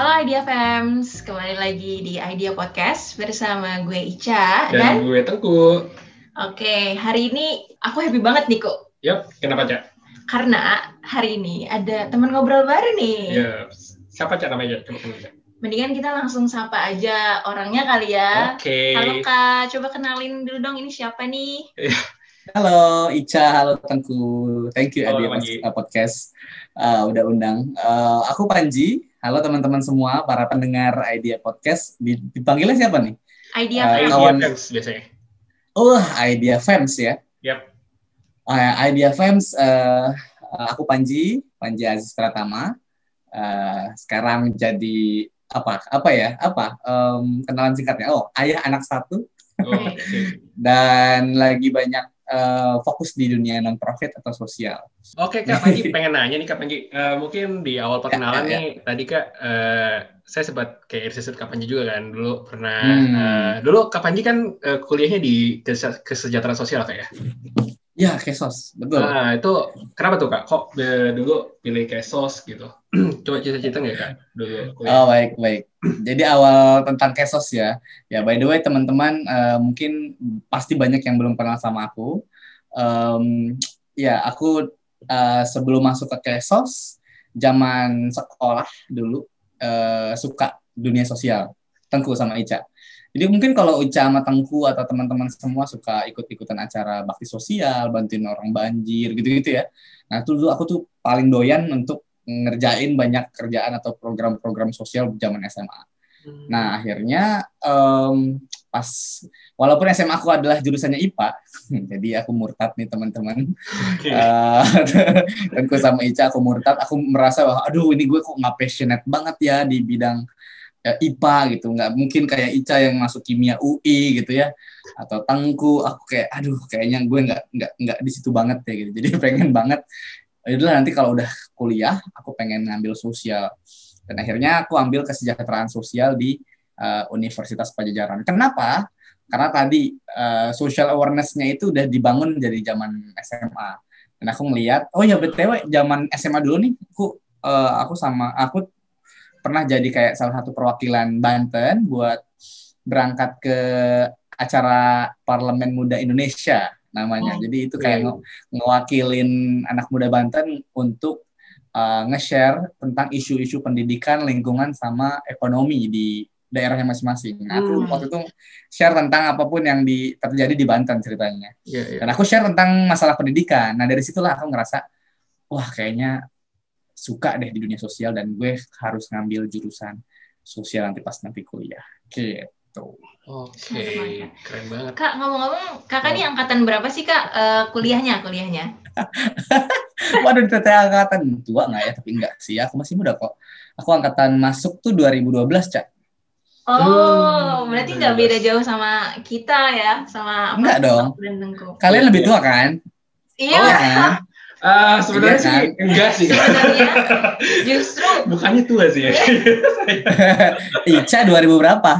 Halo Idea Fams, kembali lagi di Idea Podcast bersama gue Ica dan, dan, gue Tengku. Oke, hari ini aku happy banget nih kok. Yap, kenapa Cak? Karena hari ini ada teman ngobrol baru nih. Ya, siapa Cak namanya? Coba kenalin Cak. Mendingan kita langsung sapa aja orangnya kali ya. Oke. Halo Kak, coba kenalin dulu dong ini siapa nih? Halo Ica, halo Tengku. Thank you Halo, Adi Panji. podcast uh, udah undang. Uh, aku Panji. Halo teman-teman semua, para pendengar Idea Podcast. Di- Dipanggilnya siapa nih? Idea Eh, Fams. Idea kawan- Fans biasanya. Oh, Idea Fams ya. Yap. Uh, Idea Fams, uh, uh, aku Panji, Panji Aziz Pratama. Uh, sekarang jadi apa? Apa ya? Apa? Um, kenalan singkatnya. Oh, ayah anak satu Oh, Oke. dan lagi banyak uh, fokus di dunia non profit atau sosial. Oke Kak Panji pengen nanya nih Kak Panji. Eh, mungkin di awal perkenalan Ya, ya, ya. nih tadi Kak eh, saya sempat kayak riset Kak Panji juga kan dulu pernah Hmm. eh, dulu Kak Panji kan eh, kuliahnya di kese- kesejahteraan sosial Kak ya. Ya, Kesos, betul. Nah itu kenapa tuh Kak? Kok dulu pilih kesos gitu? Coba cerita-cerita nggak Kak dulu kuliah? Oh baik baik. Jadi awal tentang Kesos ya. Ya by the way teman-teman eh, mungkin pasti banyak yang belum kenal sama aku. Em, ya aku eh, sebelum masuk ke Kesos zaman sekolah dulu eh, suka dunia sosial. Tengku sama Ica. Jadi mungkin kalau Ica sama Tengku atau teman-teman semua suka ikut-ikutan acara bakti sosial, bantuin orang banjir gitu-gitu ya. Nah itu dulu aku tuh paling doyan untuk ngerjain banyak kerjaan atau program-program sosial zaman SMA. Hmm. Nah akhirnya em, pas walaupun SMA aku adalah jurusannya IPA, jadi aku murtad nih teman-teman. Oke. Eh, dan aku sama Ica aku murtad, aku merasa bahwa aduh ini gue kok nggak passionate banget ya di bidang eh, IPA gitu, nggak mungkin kayak Ica yang masuk kimia UI gitu ya, atau Tengku, aku kayak aduh kayaknya gue nggak nggak nggak di situ banget ya gitu, jadi pengen banget. Itulah nanti kalau udah kuliah, aku pengen ngambil sosial dan akhirnya aku ambil kesejahteraan sosial di eh, Universitas Pajajaran. Kenapa? Karena tadi eh, social awareness-nya itu udah dibangun dari zaman SMA. Dan aku melihat, oh ya btw zaman SMA dulu nih, aku eh, aku sama aku pernah jadi kayak salah satu perwakilan Banten buat berangkat ke acara Parlemen Muda Indonesia namanya. Oh, Jadi itu kayak iya. nge- ngewakilin anak muda Banten untuk uh, nge-share tentang isu-isu pendidikan, lingkungan, sama ekonomi di daerahnya masing-masing. Nah, aku Hmm. waktu itu share tentang apa pun yang di, terjadi di Banten ceritanya. Iya, iya. Dan aku share tentang masalah pendidikan. Nah, dari situlah aku ngerasa, wah kayaknya suka deh di dunia sosial dan gue harus ngambil jurusan sosial nanti pas nanti kuliah. Gitu. Oke, keren banget. Kak ngomong-ngomong, kakak ini angkatan berapa sih kak eh, kuliahnya? Kuliahnya? Waduh, teteh angkatan tua nggak ya? Tapi enggak sih, aku masih muda kok. Aku angkatan masuk tuh 2012, Cak. Oh, Hmm, berarti nggak beda jauh sama kita ya, sama apa? Enggak dong. Kalian lebih tua kan? Iya, Iya kan? Ah, sebenarnya Iya, sih enggak sih. sebenarnya justru Bukannya tua sih ya. Ica 2000 berapa?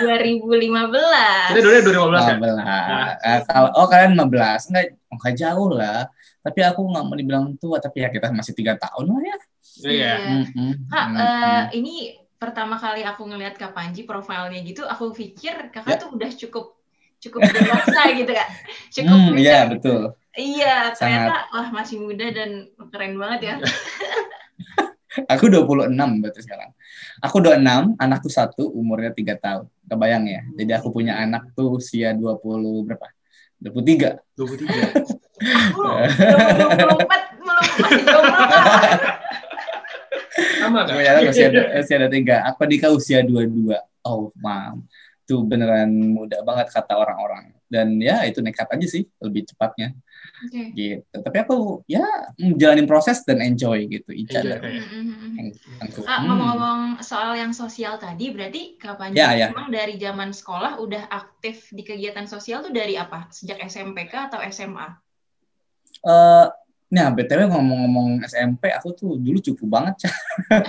2015. Kita dulu 2015 kan? 15. Eh, kalau oh kalian 15, enggak enggak jauh lah. Tapi aku nggak mau dibilang tua, tapi ya kita masih tiga tahun lah ya. Iya. Mm-mm. Kak, Mm-mm. eh, ini pertama kali aku ngelihat Kak Panji profilnya gitu, aku pikir kakak Ya. tuh udah cukup cukup dewasa gitu kak. Cukup Hmm, bisa- iya betul. Iya, ternyata wah masih muda dan keren banget ya. Aku 26 berarti sekarang. Aku 26, anakku satu, umurnya 3 tahun. Kebayang ya. Jadi aku punya anak tuh usia 20 berapa? 23. 23. Aku belum 24 belum masih jomblo. Sama kan? Aku usia usia ada 3. Aku nikah usia 22. Oh, mam. Itu beneran muda banget kata orang-orang. Dan ya itu nekat aja sih lebih cepatnya Oke. gitu. Tapi aku ya jalanin proses dan enjoy gitu. Ica aku. Kak, Hmm. ngomong-ngomong soal yang sosial tadi, berarti Panji Ya, ya. memang dari zaman sekolah udah aktif di kegiatan sosial tuh dari apa? Sejak SMP kah atau SMA? Eh, Nah, BTW ngomong-ngomong SMP, aku tuh dulu cukup banget, Cak.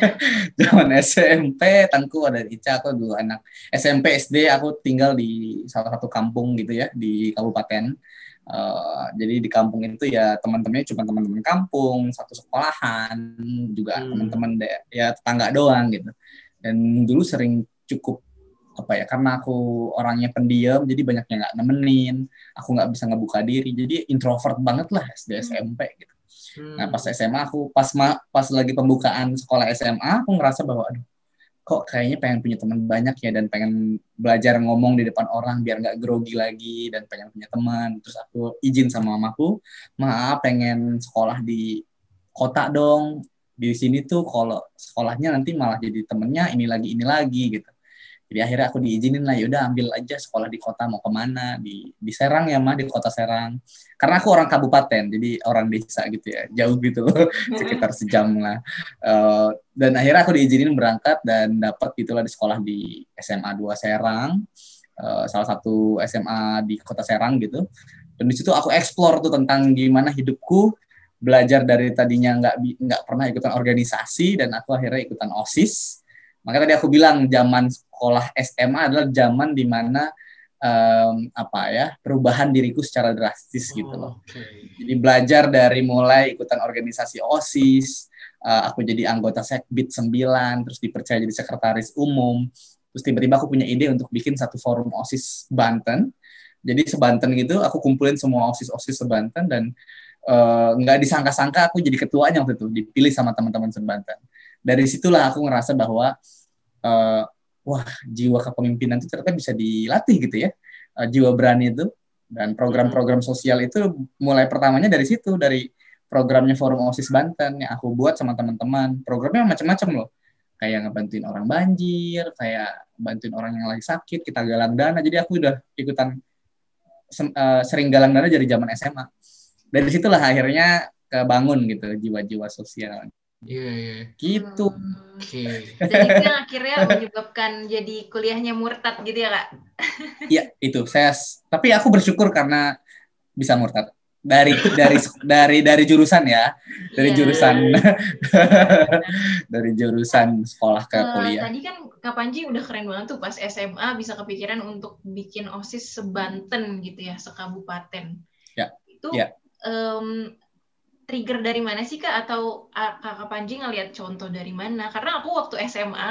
Zaman SMP, Tangku ada Ica, aku dulu anak SMP, SD, aku tinggal di salah satu kampung gitu ya, di kabupaten. Uh, jadi di kampung itu ya teman-temannya cuma teman-teman kampung, satu sekolahan, juga hmm. teman-teman ya tetangga doang gitu. Dan dulu sering cukup apa ya karena aku orangnya pendiam jadi banyak yang nggak nemenin aku nggak bisa ngebuka diri jadi introvert banget lah SD hmm. SMP gitu hmm. nah pas SMA aku pas ma pas lagi pembukaan sekolah SMA aku ngerasa bahwa aduh kok kayaknya pengen punya teman banyak ya dan pengen belajar ngomong di depan orang biar nggak grogi lagi dan pengen punya teman. Terus aku izin sama mamaku maaf pengen sekolah di kota dong. Di sini tuh kalau sekolahnya nanti malah jadi temennya ini lagi ini lagi gitu jadi akhirnya aku diizinin lah yaudah ambil aja sekolah di kota mau ke mana. Di di Serang ya mah di kota Serang. Karena aku orang kabupaten jadi orang desa gitu ya jauh gitu sekitar sejam lah. Uh, dan akhirnya aku diizinin berangkat dan dapat gitulah di sekolah di SMA 2 Serang. Uh, salah satu SMA di kota Serang gitu. Dan di situ aku explore tuh tentang gimana hidupku belajar dari tadinya nggak nggak pernah ikutan organisasi dan aku akhirnya ikutan osis maka tadi aku bilang zaman sekolah SMA adalah zaman di mana um, apa ya perubahan diriku secara drastis gitu loh. okay. Jadi belajar dari mulai ikutan organisasi OSIS, uh, aku jadi anggota Sekbid 9, terus dipercaya jadi sekretaris umum, terus tiba-tiba aku punya ide untuk bikin satu forum OSIS Banten. Jadi sebanten gitu, aku kumpulin semua OSIS-OSIS sebanten dan uh, nggak disangka-sangka aku jadi ketuanya waktu itu, dipilih sama teman-teman sebanten. Dari situlah aku ngerasa bahwa uh, wah jiwa kepemimpinan itu ternyata bisa dilatih gitu ya. Uh, jiwa berani itu dan program-program sosial itu mulai pertamanya dari situ dari programnya Forum OSIS Banten yang aku buat sama teman-teman. Programnya macam-macam loh. Kayak ngebantuin orang banjir kayak bantuin orang yang lagi sakit kita galang dana. Jadi aku udah ikutan uh, sering galang dana dari zaman SMA dari situlah akhirnya kebangun gitu jiwa-jiwa sosial Iya, yeah, yeah. gitu. Oke. Okay. Dan itu yang akhirnya menyebabkan jadi kuliahnya murtad gitu ya kak? Iya itu saya. Tapi aku bersyukur karena bisa murtad dari dari dari dari jurusan ya, dari yeah. jurusan dari jurusan sekolah ke uh, kuliah. Tadi kan Kak Panji udah keren banget tuh pas SMA bisa kepikiran untuk bikin osis sebanten gitu ya, sekabupaten. Ya. Itu ya. Um, trigger dari mana sih kak? Atau kakak Panji ngelihat contoh dari mana? Karena aku waktu SMA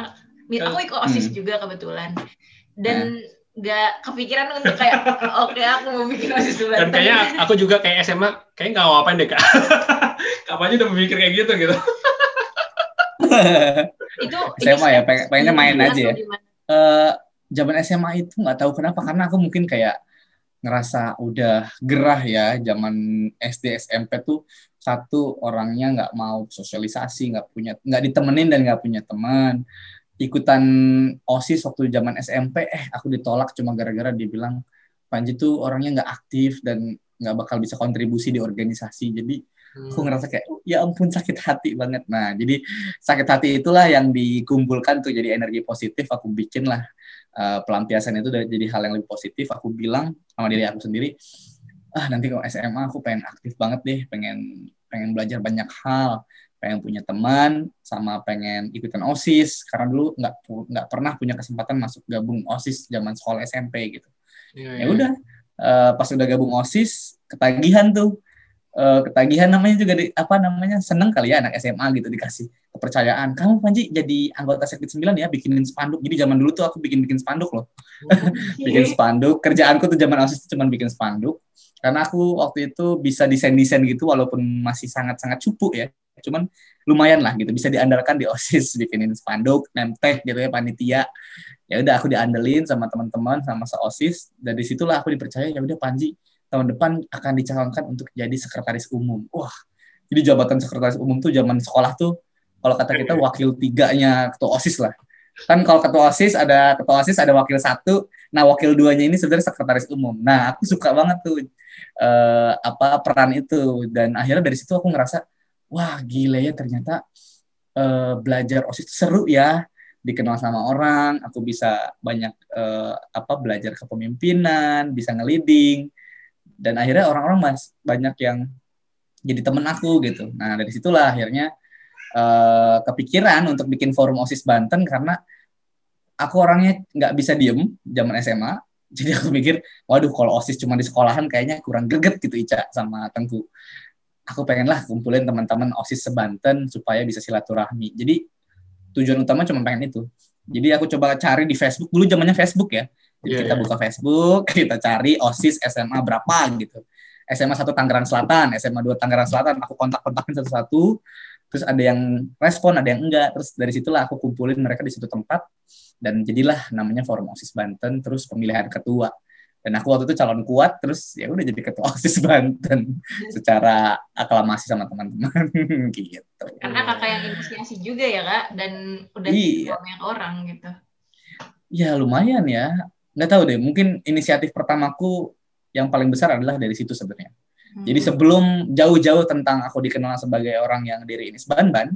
aku ikut osis hmm. juga kebetulan. Dan nggak hmm. kepikiran untuk kayak oke okay, aku mau bikin osis juga dan kayaknya aku juga kayak SMA kayak nggak apa-apa deh kak. Kak Panji udah memikir kayak gitu gitu. Itu SMA ya pengen, pengennya main aja ya. uh, zaman SMA itu nggak tahu kenapa karena aku mungkin kayak ngerasa udah gerah ya zaman SD SMP tuh satu orangnya nggak mau sosialisasi nggak punya nggak ditemenin dan nggak punya teman. Ikutan osis waktu zaman SMP eh aku ditolak cuma gara-gara dia bilang Panji tuh orangnya nggak aktif dan nggak bakal bisa kontribusi di organisasi. Jadi hmm. aku ngerasa kayak oh, ya ampun sakit hati banget. Nah jadi sakit hati itulah yang dikumpulkan tuh jadi energi positif aku bikin lah. Uh, pelampiasan itu jadi hal yang lebih positif. Aku bilang sama diri aku sendiri ah nanti kalau SMA aku pengen aktif banget deh pengen pengen belajar banyak hal pengen punya teman sama pengen ikutan osis. Karena dulu nggak nggak pernah punya kesempatan masuk gabung osis zaman sekolah SMP gitu. Ya, ya. ya udah uh, pas udah gabung osis ketagihan tuh uh, ketagihan namanya juga di, apa namanya seneng kali ya anak SMA gitu dikasih kepercayaan. Kamu Panji jadi anggota sekit 9 ya bikinin spanduk. Jadi zaman dulu tuh aku bikin bikin spanduk loh. Oh, bikin spanduk. Kerjaanku tuh zaman osis cuma bikin spanduk. Karena aku waktu itu bisa desain desain gitu walaupun masih sangat sangat cupu ya. Cuman lumayan lah gitu bisa diandalkan di osis. Bikinin spanduk nemtek gitu ya panitia. Ya udah aku diandelin sama teman-teman sama seosis. Dari situlah aku dipercaya ya udah Panji tahun depan akan dicalonkan untuk jadi sekretaris umum. Wah, jadi jabatan sekretaris umum tuh zaman sekolah tuh kalau kata kita wakil tiganya ketua osis lah. Kan kalau ketua osis ada ketua osis ada wakil satu, nah wakil duanya ini sebenarnya sekretaris umum. Nah aku suka banget tuh uh, apa peran itu dan akhirnya dari situ aku ngerasa wah gile ya ternyata uh, belajar osis seru ya dikenal sama orang, aku bisa banyak uh, apa belajar kepemimpinan, bisa ngeliding, dan akhirnya orang-orang mas banyak yang jadi temen aku gitu. Nah dari situlah akhirnya uh, kepikiran untuk bikin forum osis Banten karena aku orangnya nggak bisa diem zaman SMA. Jadi aku mikir, waduh kalau osis cuma di sekolahan kayaknya kurang greget gitu Ica sama Tengku. Aku pengen lah kumpulin teman-teman osis sebanten supaya bisa silaturahmi. Jadi tujuan utama cuma pengen itu. Jadi aku coba cari di Facebook dulu zamannya Facebook ya. Jadi yeah, kita yeah. buka Facebook, kita cari OSIS SMA berapa gitu. SMA 1 Tangerang Selatan, SMA 2 Tangerang Selatan, aku kontak-kontakin satu-satu, terus ada yang respon, ada yang enggak, terus dari situlah aku kumpulin mereka di satu tempat, dan jadilah namanya Forum OSIS Banten, terus pemilihan ketua. Dan aku waktu itu calon kuat, terus ya udah jadi ketua OSIS Banten secara aklamasi sama teman-teman gitu. Karena kakak yang inisiasi juga ya kak, dan udah iya. banyak orang gitu. Ya lumayan ya, nggak tahu deh, mungkin inisiatif pertamaku yang paling besar adalah dari situ sebenarnya. Hmm. Jadi sebelum jauh-jauh tentang aku dikenal sebagai orang yang diri ini ban-ban,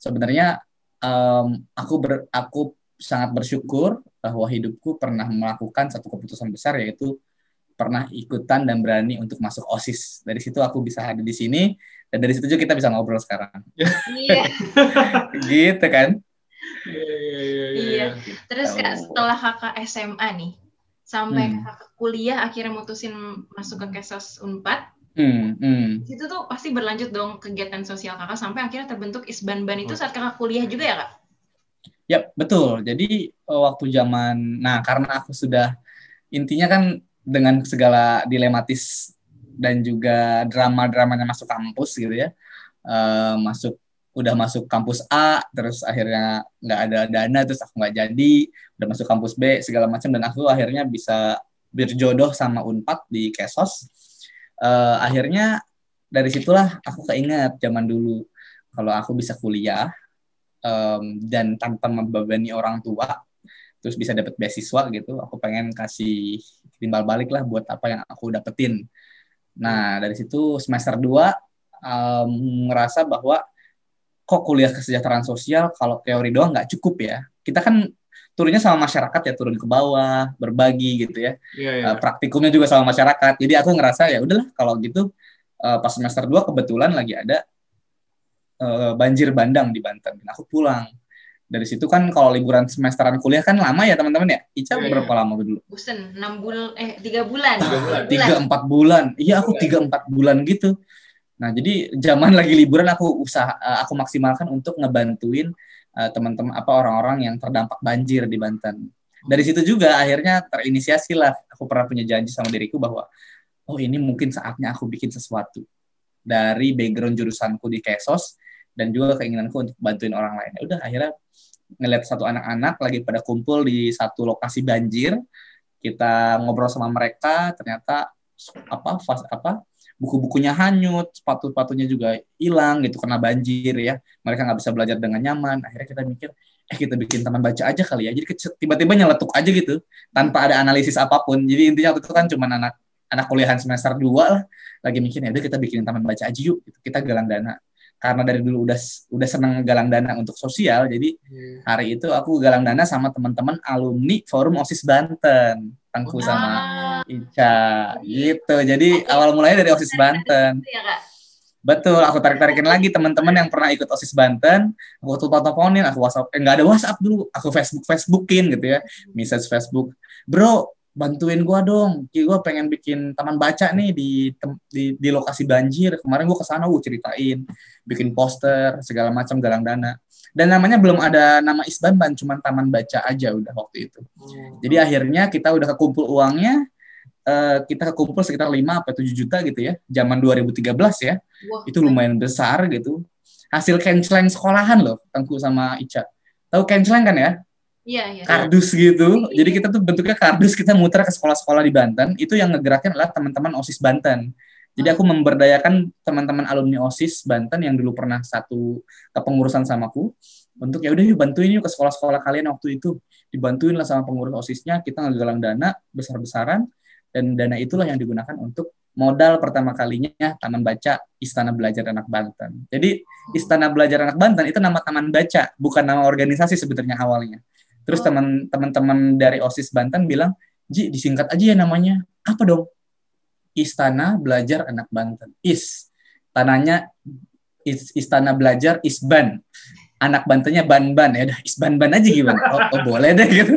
sebenarnya um, aku ber, aku sangat bersyukur bahwa hidupku pernah melakukan satu keputusan besar yaitu pernah ikutan dan berani untuk masuk OSIS. Dari situ aku bisa hadir di sini dan dari situ juga kita bisa ngobrol sekarang. Iya. gitu kan? Iya, iya. Terus kak, setelah kakak SMA nih, sampai hmm. kakak kuliah akhirnya mutusin masuk ke Kesos Unpad. Hmm, hmm. Itu tuh pasti berlanjut dong kegiatan sosial kakak sampai akhirnya terbentuk Isban-ban itu saat kakak kuliah juga ya kak? Ya betul. Jadi eh, waktu zaman, nah karena aku sudah intinya kan dengan segala dilematis dan juga drama-dramanya masuk kampus gitu ya, uh, masuk udah masuk kampus A terus akhirnya nggak ada dana terus aku nggak jadi udah masuk kampus B segala macam. Dan aku akhirnya bisa berjodoh sama Unpad di Kesos. Uh, akhirnya dari situlah aku keinget zaman dulu kalau aku bisa kuliah um, dan tanpa membebani orang tua terus bisa dapat beasiswa gitu aku pengen kasih timbal balik lah buat apa yang aku dapetin. Nah dari situ semester 2 um, ngerasa bahwa kok kuliah kesejahteraan sosial kalau teori doang nggak cukup ya. Kita kan turunnya sama masyarakat ya, turun ke bawah, berbagi gitu ya. Yeah, yeah. Uh, praktikumnya juga sama masyarakat. Jadi aku ngerasa ya udahlah kalau gitu uh, pas semester 2 kebetulan lagi ada uh, banjir bandang di Banten. Aku pulang. Dari situ kan kalau liburan semesteran kuliah kan lama ya teman-teman ya. Ica yeah, berapa yeah. lama dulu? Bosen, 6 bulan eh 3 bulan. 3 4 bulan. Iya aku 3 4 bulan gitu. Nah, jadi zaman lagi liburan aku usaha eh, aku maksimalkan untuk ngebantuin uh, teman-teman apa orang-orang yang terdampak banjir di Banten. Dari situ juga akhirnya terinisiasi lah aku pernah punya janji sama diriku bahwa oh ini mungkin saatnya aku bikin sesuatu dari background jurusanku di Kesos dan juga keinginanku untuk bantuin orang lain. Ya udah akhirnya ngeliat satu anak-anak lagi pada kumpul di satu lokasi banjir, kita ngobrol sama mereka, ternyata apa fas, apa buku-bukunya hanyut, sepatu-sepatunya juga hilang gitu karena banjir ya. Mereka nggak bisa belajar dengan nyaman. Akhirnya kita mikir, eh kita bikin taman baca aja kali ya. Jadi tiba-tiba nyeletuk aja gitu tanpa ada analisis apa pun. Jadi intinya waktu itu kan cuma anak anak kuliahan semester 2 lah lagi mikir ya udah kita bikin taman baca aja yuk. Gitu. Kita galang dana. Karena dari dulu udah udah seneng galang dana untuk sosial, jadi hmm. hari itu aku galang dana sama teman-teman alumni Forum OSIS Banten, Tangku wow. sama Ica gitu. Jadi okay. awal mulanya dari OSIS Banten. Ya, Betul, aku tarik-tarikin lagi teman-teman yang pernah ikut OSIS Banten, aku tuh teleponin, aku WhatsApp, eh, nggak ada WhatsApp dulu, aku Facebook Facebookin gitu ya, message Facebook, bro bantuin gua dong, gua pengen bikin taman baca nih di di, di lokasi banjir, kemarin gua ke sana gua ceritain, bikin poster segala macam galang dana, dan namanya belum ada nama Isbanban, cuma taman baca aja udah waktu itu, hmm. jadi akhirnya kita udah kekumpul uangnya, uh, kita kekumpul sekitar 5 atau 7 juta gitu ya. Zaman 2013 ya. Wah. Itu lumayan besar gitu. Hasil canceling sekolahan loh, Tengku sama Ica. Tahu canceling kan ya? Iya, iya. Kardus gitu. Iya. Jadi kita tuh bentuknya kardus, kita muter ke sekolah-sekolah di Banten. Itu yang ngegerakin adalah teman-teman OSIS Banten. Jadi aku memberdayakan teman-teman alumni OSIS Banten yang dulu pernah satu kepengurusan sama aku untuk ya udah yuk bantuin yuk ke sekolah-sekolah kalian waktu itu dibantuin lah sama pengurus OSISnya kita ngegalang dana besar-besaran dan dana itulah yang digunakan untuk modal pertama kalinya Taman Baca Istana Belajar Anak Banten. Jadi Istana Belajar Anak Banten itu nama Taman Baca, bukan nama organisasi sebetulnya awalnya. Terus oh. teman-teman dari OSIS Banten bilang, "Ji, disingkat aja ya namanya." Apa dong? Istana Belajar Anak Banten. IS. tanahnya is- istana belajar Isban anak Bantennya ban-ban ya udah Isban-ban aja gimana oh, oh boleh deh gitu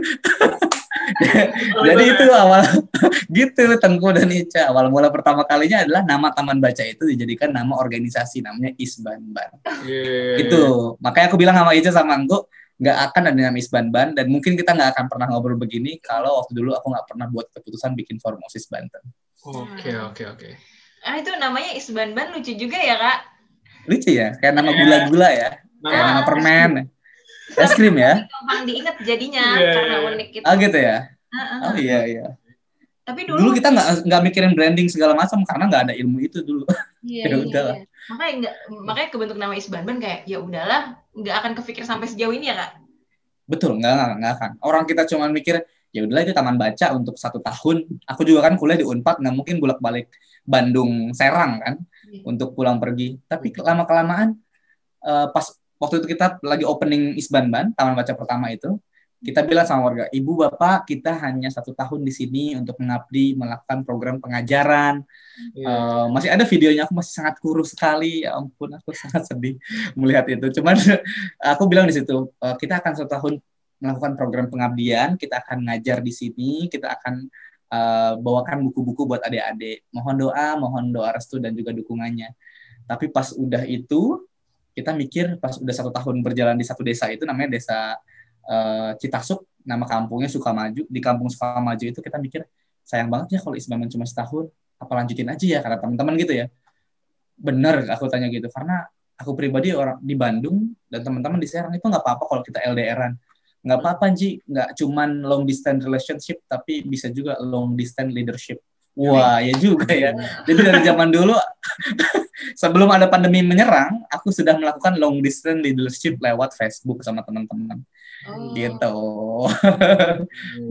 jadi itu awal gitu Tengku dan Ica awal mula pertama kalinya adalah nama taman baca itu dijadikan nama organisasi namanya Isban-ban Iya. itu makanya aku bilang sama Ica sama Anggo nggak akan ada nama Isban-ban dan mungkin kita nggak akan pernah ngobrol begini kalau waktu dulu aku nggak pernah buat keputusan bikin formosis Banten Oke oke oke. Ah itu namanya Isban-ban lucu juga ya kak. lucu ya kayak nama gula-gula ya kayak Nah, nama permen es krim ya Gampang diinget jadinya Iya, karena iya. unik gitu. oh gitu ya Ah, ah, oh ah. iya iya Tapi dulu dulu, kita nggak nggak mikirin branding segala macam karena nggak ada ilmu itu dulu iya, ya iya, udah lah. iya. makanya nggak makanya kebentuk nama Isban-ban kayak ya udahlah nggak akan kepikir sampai sejauh ini ya kak. betul nggak nggak nggak akan orang kita cuma mikir ya udahlah itu taman baca untuk satu tahun aku juga kan kuliah di Unpad nggak mungkin bolak balik Bandung Serang kan Iya. untuk pulang pergi tapi lama kelamaan pas waktu itu kita lagi opening Isbanban taman baca pertama itu kita bilang sama warga ibu bapak kita hanya satu tahun di sini untuk mengabdi melakukan program pengajaran. Iya. Eh, masih ada videonya aku masih sangat kurus sekali. Ya ampun aku sangat sedih melihat itu. Cuman aku bilang di situ eh, kita akan satu tahun melakukan program pengabdian kita akan ngajar di sini kita akan eh, bawakan buku-buku buat adik-adik. Mohon doa mohon doa restu dan juga dukungannya. Tapi pas udah itu kita mikir pas udah satu tahun berjalan di satu desa itu namanya desa eh, Citasuk nama kampungnya Sukamaju. Di kampung Sukamaju itu kita mikir sayang banget ya kalau Isbaman cuma setahun apa lanjutin aja ya karena teman-teman gitu ya. Bener aku tanya gitu. Karena aku pribadi orang di Bandung dan teman-teman di Serang itu nggak apa-apa kalau kita LDRan nggak apa-apa Ji. Nggak cuman long distance relationship tapi bisa juga long distance leadership. Wah ya juga ya. Jadi dari zaman dulu sebelum ada pandemi menyerang aku sudah melakukan long distance leadership lewat Facebook sama teman-teman Oh. gitu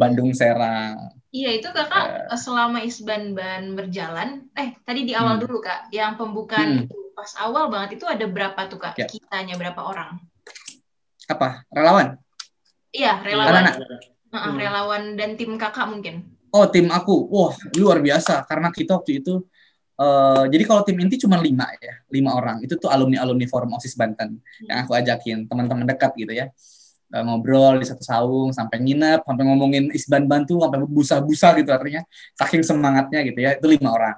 Bandung Serang Iya itu kakak selama Isban-ban berjalan, eh tadi di awal Hmm. dulu kak, yang pembukaan Hmm. itu pas awal banget itu ada berapa tuh kak? Ya. Kitanya berapa orang? apa relawan Iya relawan. Heeh, Hmm. relawan dan tim kakak mungkin. Oh tim aku, wah luar biasa karena kita waktu itu eh jadi kalau tim inti cuma lima ya, lima orang. Itu tuh alumni alumni Forum Osis Banten yang aku ajakin teman-teman dekat gitu ya Eh, ngobrol di satu saung sampai nginep, sampai ngomongin Isban Bantu sampai busa-busa gitu artinya saking semangatnya gitu ya itu lima orang.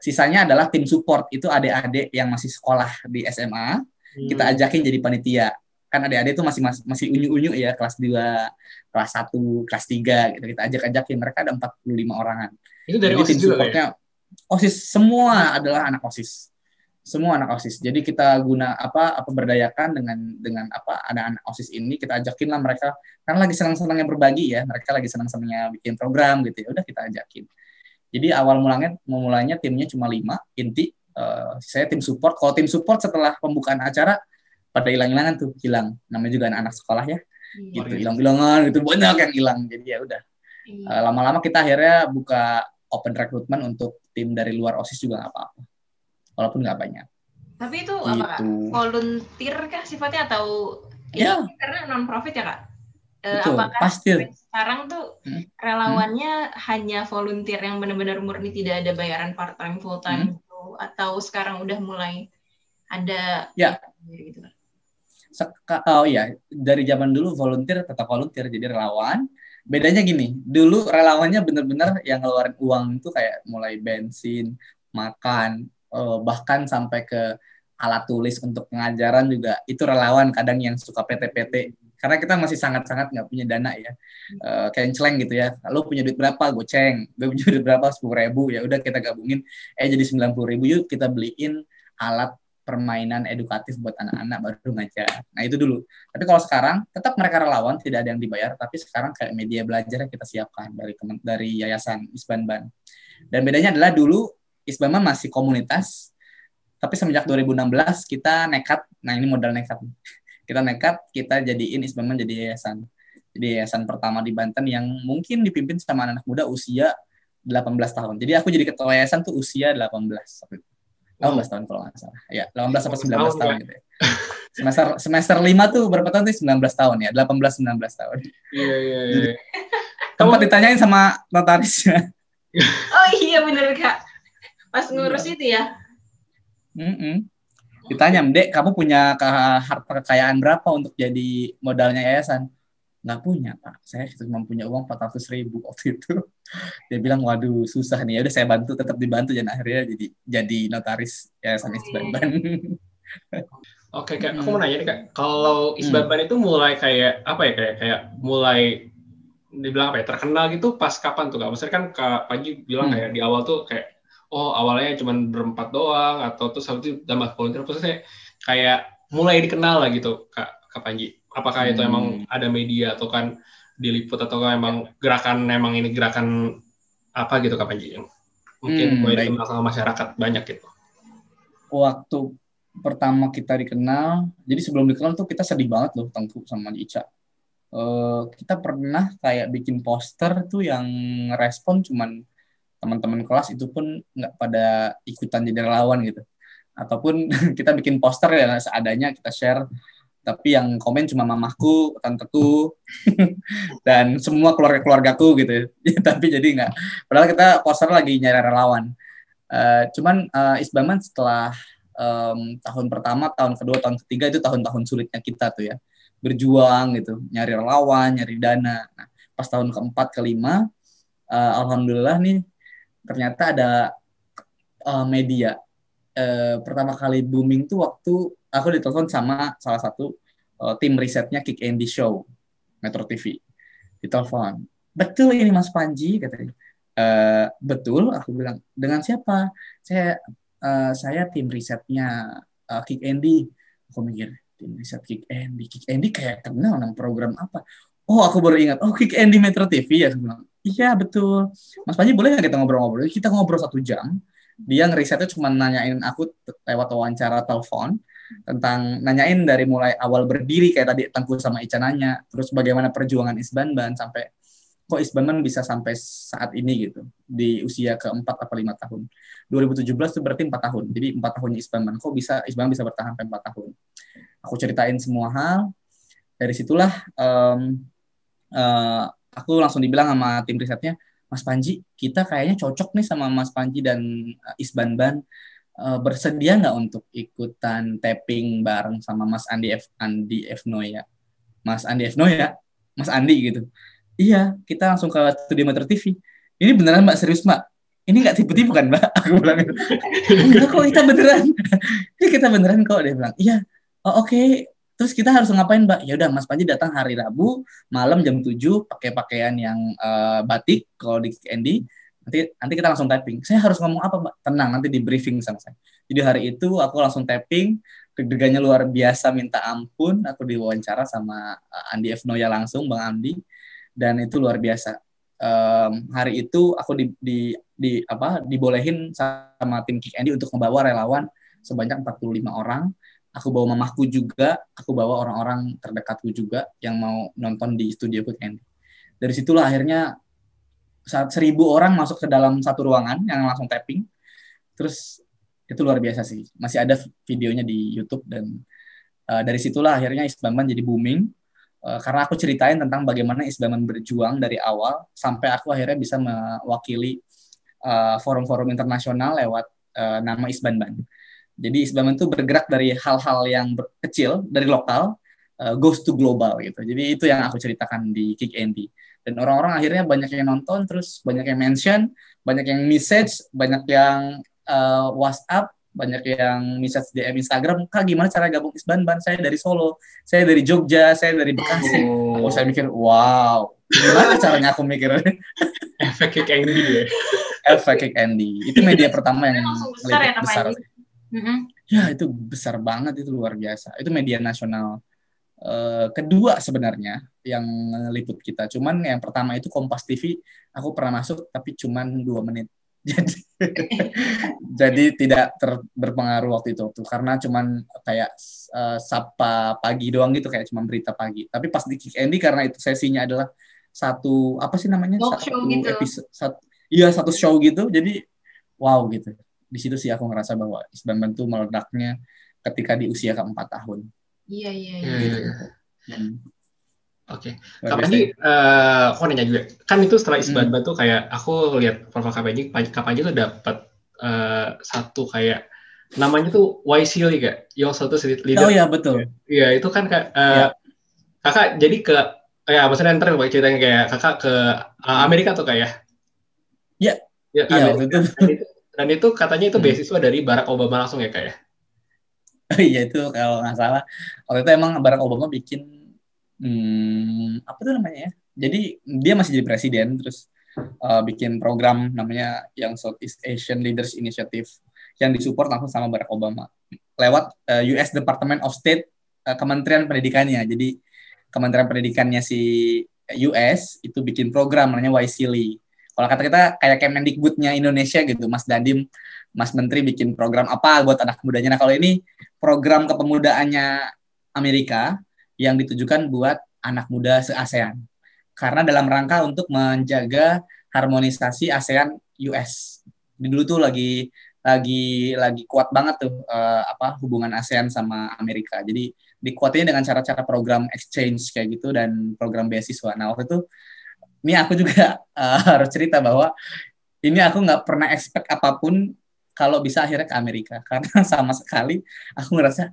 Sisanya adalah tim support itu adik-adik yang masih sekolah di SMA Hmm. kita ajakin jadi panitia kan adik-adik itu masih masih, masih unyu-unyu ya kelas 2, kelas 1, kelas 3 gitu kita ajak-ajakin mereka ada 45 orangan. Itu dari Jadi OSIS tim ya? supportnya OSIS semua adalah anak OSIS. Semua anak OSIS. Jadi kita guna apa apa berdayakan dengan dengan apa anak-anak OSIS ini kita ajakin lah mereka karena lagi senang-senangnya berbagi ya, mereka lagi senang-senangnya bikin program gitu ya. Udah kita ajakin. Jadi awal mulanya memulainya timnya cuma lima inti eh, saya tim support. Kalau tim support setelah pembukaan acara pada hilang-hilangan tuh, hilang. Namanya juga anak-anak sekolah ya, Iya. gitu. Hilang-hilangan gitu banyak yang hilang. Jadi ya udah. Eh, lama-lama kita akhirnya buka open recruitment untuk tim dari luar OSIS juga nggak apa-apa. Walaupun nggak banyak. Tapi itu apa kak? Gitu. Volunteer kah sifatnya atau ini Ya. karena non profit ya kak? Eh, Betul, apakah pasti. sekarang tuh Hmm. relawannya hanya volunteer yang benar-benar murni tidak ada bayaran part time full time Hmm. gitu atau sekarang udah mulai ada Ya. gitu? Seka- oh iya, dari zaman dulu volunteer tetap volunteer jadi relawan. Bedanya gini, dulu relawannya bener-bener yang ngeluarin uang itu kayak mulai bensin, makan, eh, bahkan sampai ke alat tulis untuk pengajaran juga itu relawan kadang yang suka PT-PT karena kita masih sangat-sangat nggak punya dana ya Eh, kayak celeng gitu ya. Lo punya duit berapa? Goceng. Gue punya duit berapa? Sepuluh ribu. Ya udah kita gabungin. Eh jadi sembilan puluh ribu. Yuk kita beliin alat permainan edukatif buat anak-anak baru ngajar. Nah itu dulu. Tapi kalau sekarang tetap mereka relawan, tidak ada yang dibayar, tapi sekarang kayak media belajar yang kita siapkan dari dari yayasan Isbanban. Dan bedanya adalah dulu Isbanban masih komunitas, tapi semenjak 2016 kita nekat, nah ini modal nekat. Kita nekat, kita jadiin Isbanban jadi yayasan. Jadi yayasan pertama di Banten yang mungkin dipimpin sama anak muda usia 18 tahun. Jadi aku jadi ketua yayasan tuh usia 18. waktu itu. 18 tahun kalau nggak salah. Ya, 18 sampai 19 tahun, tahun Kak. gitu ya. Semester semester 5 tuh berapa tahun tuh? 19 tahun ya, 18 19 tahun. Iya iya iya. Tempat ditanyain sama notarisnya. Oh iya bener kak. Pas ngurus itu ya. Mm-mm. Ditanya, Dek, kamu punya ke- harta kekayaan berapa untuk jadi modalnya yayasan? Nggak punya, Pak. Saya cuma punya uang 400 ribu waktu itu. Dia bilang, waduh, susah nih. Ya udah saya bantu, tetap dibantu. Dan akhirnya jadi jadi notaris yayasan Isbanban. Oke, kak, Hmm. aku mau nanya nih kak, kalau Isbanban itu mulai kayak apa ya kayak kayak mulai dibilang apa ya terkenal gitu pas kapan tuh kak? Maksudnya kan kak Panji bilang Hmm. kayak di awal tuh kayak oh awalnya cuma berempat doang atau terus habis itu tambah volunteer, maksudnya kayak mulai dikenal lah gitu kak kak Panji. Apakah itu Hmm. emang ada media atau kan diliput atau kan emang gerakan emang ini gerakan apa gitu kak Panji yang mungkin Hmm, mulai dikenal sama masyarakat banyak gitu. Waktu pertama kita dikenal, jadi sebelum dikenal tuh kita sedih banget loh Tengku sama Ica. Eh, kita pernah kayak bikin poster tuh yang respon cuman teman-teman kelas itu pun nggak pada ikutan jadi relawan gitu. Ataupun kita bikin poster ya seadanya kita share, tapi yang komen cuma mamahku, tanteku, dan semua keluarga-keluargaku gitu. Ya, tapi jadi nggak. Padahal kita poster lagi nyari relawan. Eh, cuman eh, Isbaman setelah em, tahun pertama, tahun kedua, tahun ketiga itu tahun-tahun sulitnya kita tuh ya berjuang gitu, nyari relawan, nyari dana. Nah, pas tahun keempat, kelima, eh, alhamdulillah nih ternyata ada eh, media. Eh, pertama kali booming tuh waktu aku ditelepon sama salah satu eh, tim risetnya Kick Andy Show, Metro TV. Ditelepon, betul ini Mas Panji katanya. "Eh, betul, aku bilang dengan siapa? Saya eh, saya tim risetnya eh, Kick Andy. Aku mikir tim riset Kick Andy. Kick Andy kayak kenal nama program apa? Oh, aku baru ingat. Oh, Kick Andy Metro TV ya. Aku bilang, iya betul. Mas Panji boleh nggak kita ngobrol-ngobrol? Kita ngobrol satu jam. Dia ngerisetnya cuma nanyain aku lewat wawancara telepon tentang nanyain dari mulai awal berdiri kayak tadi Tengku sama Ica nanya, terus bagaimana perjuangan Isbanban sampai kok Isbanban bisa sampai saat ini gitu di usia keempat atau lima tahun. 2017 itu berarti empat tahun. Jadi empat tahunnya Isbanban. Kok bisa Isbanban bisa bertahan sampai empat tahun? Aku ceritain semua hal. Dari situlah eh, aku langsung dibilang sama tim risetnya, Mas Panji, kita kayaknya cocok nih sama Mas Panji dan eh, Isbanban. Eh, bersedia nggak untuk ikutan tapping bareng sama Mas Andi F Andi F Noya? Mas Andi F Noya, Mas Andi gitu. Iya, kita langsung ke studio Metro TV. Ini beneran Mbak serius Mbak? Ini nggak tipu-tipu kan Mbak? Aku bilang gitu. Enggak kok kita beneran. Ini kita beneran kok dia bilang. Iya. Oh, oke. Terus kita harus ngapain Mbak? Ya udah Mas Panji datang hari Rabu malam jam 7 pakai pakaian yang eh, batik kalau di Andy. Nanti nanti kita langsung typing. Saya harus ngomong apa Mbak? Tenang, nanti di briefing sama saya. Jadi hari itu aku langsung tapping, deg-degannya luar biasa minta ampun. Aku diwawancara sama eh, Andi F Noya langsung, Bang Andi, dan itu luar biasa. Em, hari itu aku di, di, di apa dibolehin sama tim Kick Andy untuk membawa relawan sebanyak 45 orang. Aku bawa mamahku juga, aku bawa orang-orang terdekatku juga yang mau nonton di studio Kick Andy. Dari situlah akhirnya saat seribu orang masuk ke dalam satu ruangan yang langsung tapping. Terus itu luar biasa sih. Masih ada videonya di YouTube dan uh, dari situlah akhirnya Isbaman jadi booming. Uh, karena aku ceritain tentang bagaimana Isbaman berjuang dari awal sampai aku akhirnya bisa mewakili uh, forum-forum internasional lewat uh, nama Isbanban. Jadi Isbaman itu bergerak dari hal-hal yang ber- kecil dari lokal uh, goes to global gitu. Jadi itu yang aku ceritakan di Kick Andy. Dan orang-orang akhirnya banyak yang nonton, terus banyak yang mention, banyak yang message, banyak yang uh, WhatsApp, banyak yang message DM Instagram, Kak gimana cara gabung Isbanban? Saya dari Solo, saya dari Jogja, saya dari Bekasi. Oh, saya mikir, wow, gimana caranya aku mikir efek kick Andy ya. efek Kick Andy. Itu media pertama yang besar ya, besar. Panji? Mm-mm. Ya, itu besar banget, itu luar biasa. Itu media nasional eh, kedua sebenarnya yang liput kita. Cuman yang pertama itu Kompas TV, aku pernah masuk tapi cuman dua menit. Jadi, jadi tidak ter, berpengaruh waktu itu tuh karena cuman kayak eh, sapa pagi doang gitu kayak cuman berita pagi. Tapi pas di Kick Andy karena itu sesinya adalah satu apa sih namanya Talk satu show gitu. episode satu, iya satu show gitu jadi wow gitu di situ sih aku ngerasa bahwa Isban tuh meledaknya ketika di usia keempat tahun Iya, iya, iya. Iya, gitu. iya. Hmm. Oke. Panji, ya. eh, aku nanya juga. Kan itu setelah Hmm. Isbanban tuh kayak aku lihat profil Kak Panji tuh dapat eh, satu kayak namanya tuh Wisely kak, yang satu leader. Oh iya betul. Iya itu kan kak, uh, ya. kakak jadi ke ya maksudnya ntar ceritanya kayak kakak ke uh, Amerika tuh kak ya? Iya. Ya, iya itu. Dan itu katanya itu hmm. beasiswa dari Barack Obama langsung ya kak ya? Iya itu kalau nggak salah waktu itu emang Barack Obama bikin hmm, apa tuh namanya ya? Jadi dia masih jadi presiden terus uh, bikin program namanya yang Southeast Asian Leaders Initiative yang disupport langsung sama Barack Obama lewat uh, eh, US Department of State uh, Kementerian Pendidikannya. Jadi Kementerian Pendidikannya si US itu bikin program namanya YSILI. Kalau kata kita kayak Kemendikbudnya Indonesia gitu, Mas Dadim, Mas Menteri bikin program apa buat anak mudanya. Nah kalau ini program kepemudaannya Amerika yang ditujukan buat anak muda se-ASEAN. Karena dalam rangka untuk menjaga harmonisasi ASEAN US. Dulu tuh lagi lagi lagi kuat banget tuh uh, apa hubungan ASEAN sama Amerika. Jadi dikuatinnya dengan cara-cara program exchange kayak gitu dan program beasiswa. Nah waktu itu ini aku juga uh, harus cerita bahwa ini aku nggak pernah expect apa pun kalau bisa akhirnya ke Amerika. Karena sama sekali aku ngerasa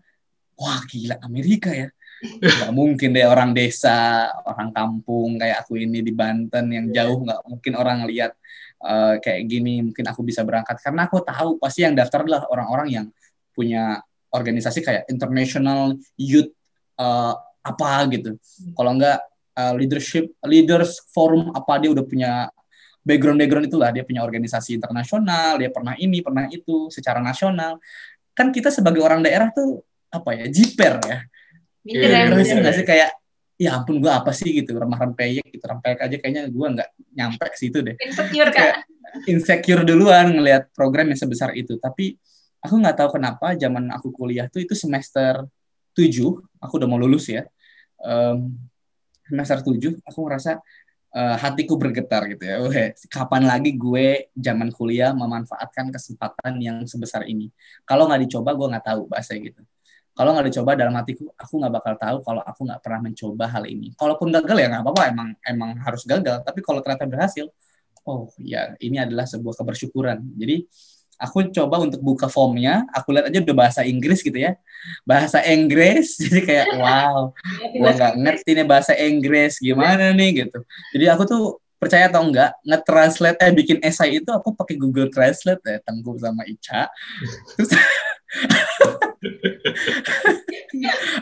wah gila Amerika ya. Nggak mungkin deh orang desa orang kampung kayak aku ini di Banten yang jauh nggak mungkin orang lihat uh, kayak gini mungkin aku bisa berangkat. Karena aku tahu pasti yang daftar adalah orang-orang yang punya organisasi kayak international youth uh, apa gitu. Kalau enggak uh, leadership leaders forum apa dia udah punya background background itulah. Dia punya organisasi internasional dia pernah ini pernah itu secara nasional. Kan kita sebagai orang daerah tuh apa ya jiper ya. Minder, yeah, ya, sih kayak ya ampun gue apa sih gitu remah rempeyek gitu rempeyek aja kayaknya gue nggak nyampe ke situ deh. Insecure kan insecure duluan ngelihat program yang sebesar itu. Tapi aku nggak tahu kenapa zaman aku kuliah tuh itu semester 7 aku udah mau lulus ya. Um, semester 7 aku ngerasa uh, hatiku bergetar gitu ya. Oke, kapan lagi gue zaman kuliah memanfaatkan kesempatan yang sebesar ini? Kalau nggak dicoba gue nggak tahu bahasa gitu. Kalau nggak dicoba dalam hatiku aku nggak bakal tahu kalau aku nggak pernah mencoba hal ini. Kalaupun gagal ya nggak apa-apa emang emang harus gagal. Tapi kalau ternyata berhasil oh ya ini adalah sebuah kebersyukuran. Jadi aku coba untuk buka formnya aku lihat aja udah bahasa Inggris gitu ya. Bahasa Inggris jadi kayak wow gua nggak ngerti nih bahasa Inggris gimana nih? gitu. Jadi aku tuh percaya atau enggak nge-translate eh bikin esai itu aku pakai Google Translate ya Tengku sama Ica. Terus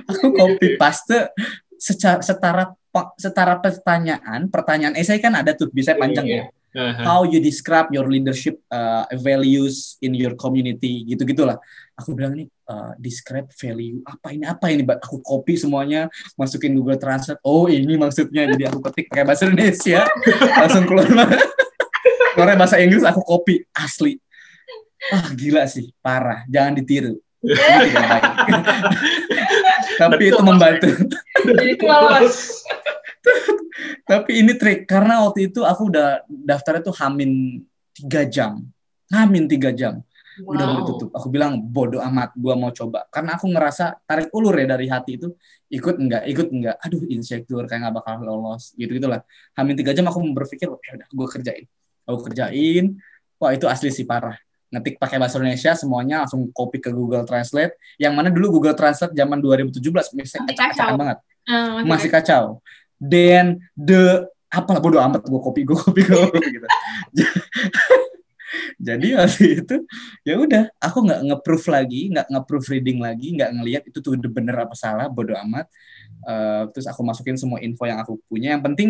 aku copy paste secara setara setara pertanyaan pertanyaan esai kan ada tuh bisa panjang ya uh-huh. how you describe your leadership uh, values in your community gitu gitulah aku bilang nih uh, describe value apa ini apa ini aku copy semuanya masukin Google Translate. Oh ini maksudnya. Jadi aku ketik pakai bahasa Indonesia. Langsung keluar keluar bahasa Inggris aku copy. Asli. Ah gila sih. Parah. Jangan ditiru Tapi itu membantu. Jadi Tapi ini trik karena waktu itu aku udah daftar itu hamin tiga jam, hamin tiga jam. Wow. Udah mau ditutup. Aku bilang bodoh amat, gua mau coba. Karena aku ngerasa tarik ulur ya dari hati itu. Ikut enggak, ikut enggak. Aduh insecure kayak nggak bakal lolos. Gitu gitulah. Hamin tiga jam aku berpikir, ya udah, gue kerjain. Aku kerjain. Wah itu asli sih parah ngetik pakai bahasa Indonesia semuanya langsung copy ke Google Translate yang mana dulu Google Translate zaman 2017 masih kacau. banget. Uh, masih kacau. Dan the apa bodo amat gue copy gue copy gue copy gitu. Jadi waktu itu ya udah aku nggak nge-proof lagi nggak nge-proof reading lagi nggak ngelihat itu tuh udah bener apa salah bodo amat. Uh, terus aku masukin semua info yang aku punya. Yang penting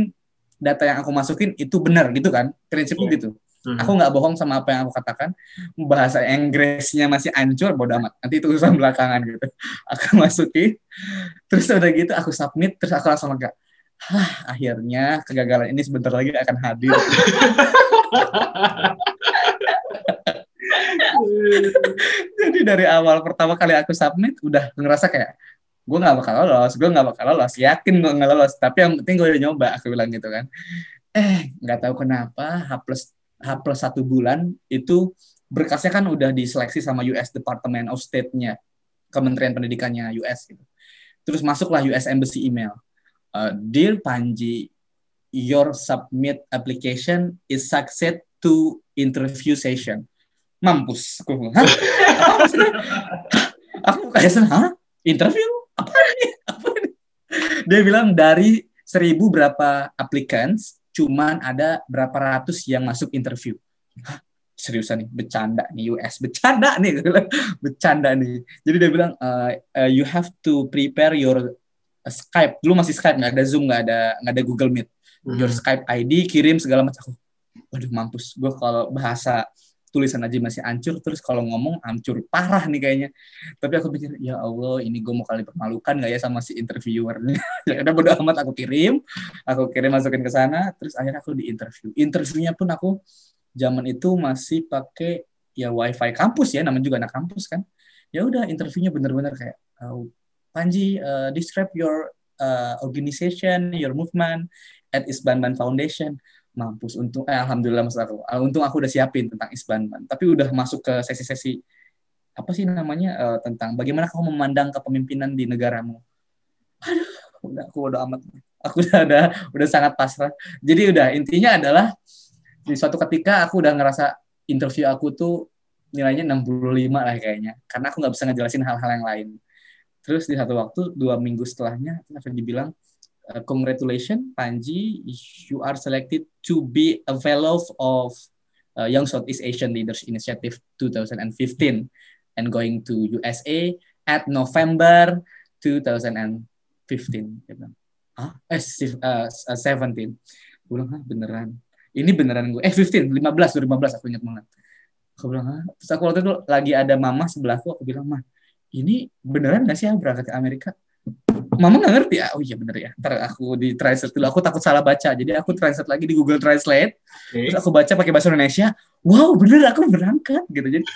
data yang aku masukin itu benar gitu kan? Prinsipnya yeah. gitu Hmm. Aku nggak bohong sama apa yang aku katakan. Bahasa Inggrisnya masih ancur, bodo amat. Nanti itu urusan belakangan gitu. Aku masukin, terus udah gitu aku submit, terus aku langsung lega. Hah, akhirnya kegagalan ini sebentar lagi akan hadir. Jadi dari awal pertama kali aku submit, udah ngerasa kayak gue nggak bakal lolos, gue nggak bakal lolos, yakin gue nggak lolos. Tapi yang penting gue udah nyoba, aku bilang gitu kan. Eh, nggak tahu kenapa H plus H plus satu bulan itu berkasnya kan udah diseleksi sama US Department of State-nya, Kementerian Pendidikannya US gitu. Terus masuklah US Embassy email. Uh, Dear Panji, your submit application is succeed to interview session. mampus. Aku? Aku kayak hah? Interview? Apa ini? Apa ini? Dia bilang dari seribu berapa applicants, cuman ada berapa ratus yang masuk interview. Hah? Seriusan nih, bercanda nih US, bercanda nih, bercanda nih. Jadi dia bilang, uh, uh, you have to prepare your uh, Skype. Dulu masih Skype, nggak ada Zoom, nggak ada nggak ada Google Meet. Your Skype ID, kirim segala macam. Waduh, mampus. Gue kalau bahasa tulisan aja masih hancur terus kalau ngomong hancur parah nih kayaknya. Tapi aku pikir ya Allah ini gue mau kali permalukan gak ya sama si interviewernya? Ya udah bodo amat aku kirim aku kirim masukin ke sana. Terus akhirnya aku di interview interviewnya pun aku zaman itu masih pakai ya wifi kampus ya namanya juga anak kampus kan. Ya udah interviewnya bener-bener kayak oh, Panji uh, describe your uh, organization your movement at Isbanban Foundation mampus untuk eh, alhamdulillah mas aku. Uh, untung aku udah siapin tentang Isbanban tapi udah masuk ke sesi-sesi apa sih namanya uh, tentang bagaimana kamu memandang kepemimpinan di negaramu. Aduh udah aku udah amat. Aku udah ada udah sangat pasrah. Jadi udah intinya adalah di suatu ketika aku udah ngerasa interview aku tuh nilainya 65 lah kayaknya. Karena aku nggak bisa ngejelasin hal-hal yang lain. Terus di satu waktu dua minggu setelahnya aku dibilang uh, congratulations Panji you are selected to be a fellow of uh, Young Southeast Asian Leaders Initiative 2015 and going to USA at November 2015 gitu. Ah, eh, uh, 17. Gue bilang, ah, beneran. Ini beneran gue. Eh, 15, 15, 2015 aku ingat banget. Aku bilang, ah. Terus aku waktu itu lagi ada mama sebelahku, aku bilang, mah, ini beneran gak sih ya berangkat ke Amerika? Mama nggak ngerti? Ya oh iya bener ya. Ntar aku di translate dulu. Aku takut salah baca. Jadi aku translate lagi di Google Translate. Okay. terus aku baca pakai bahasa Indonesia. Wow bener aku berangkat gitu. Jadi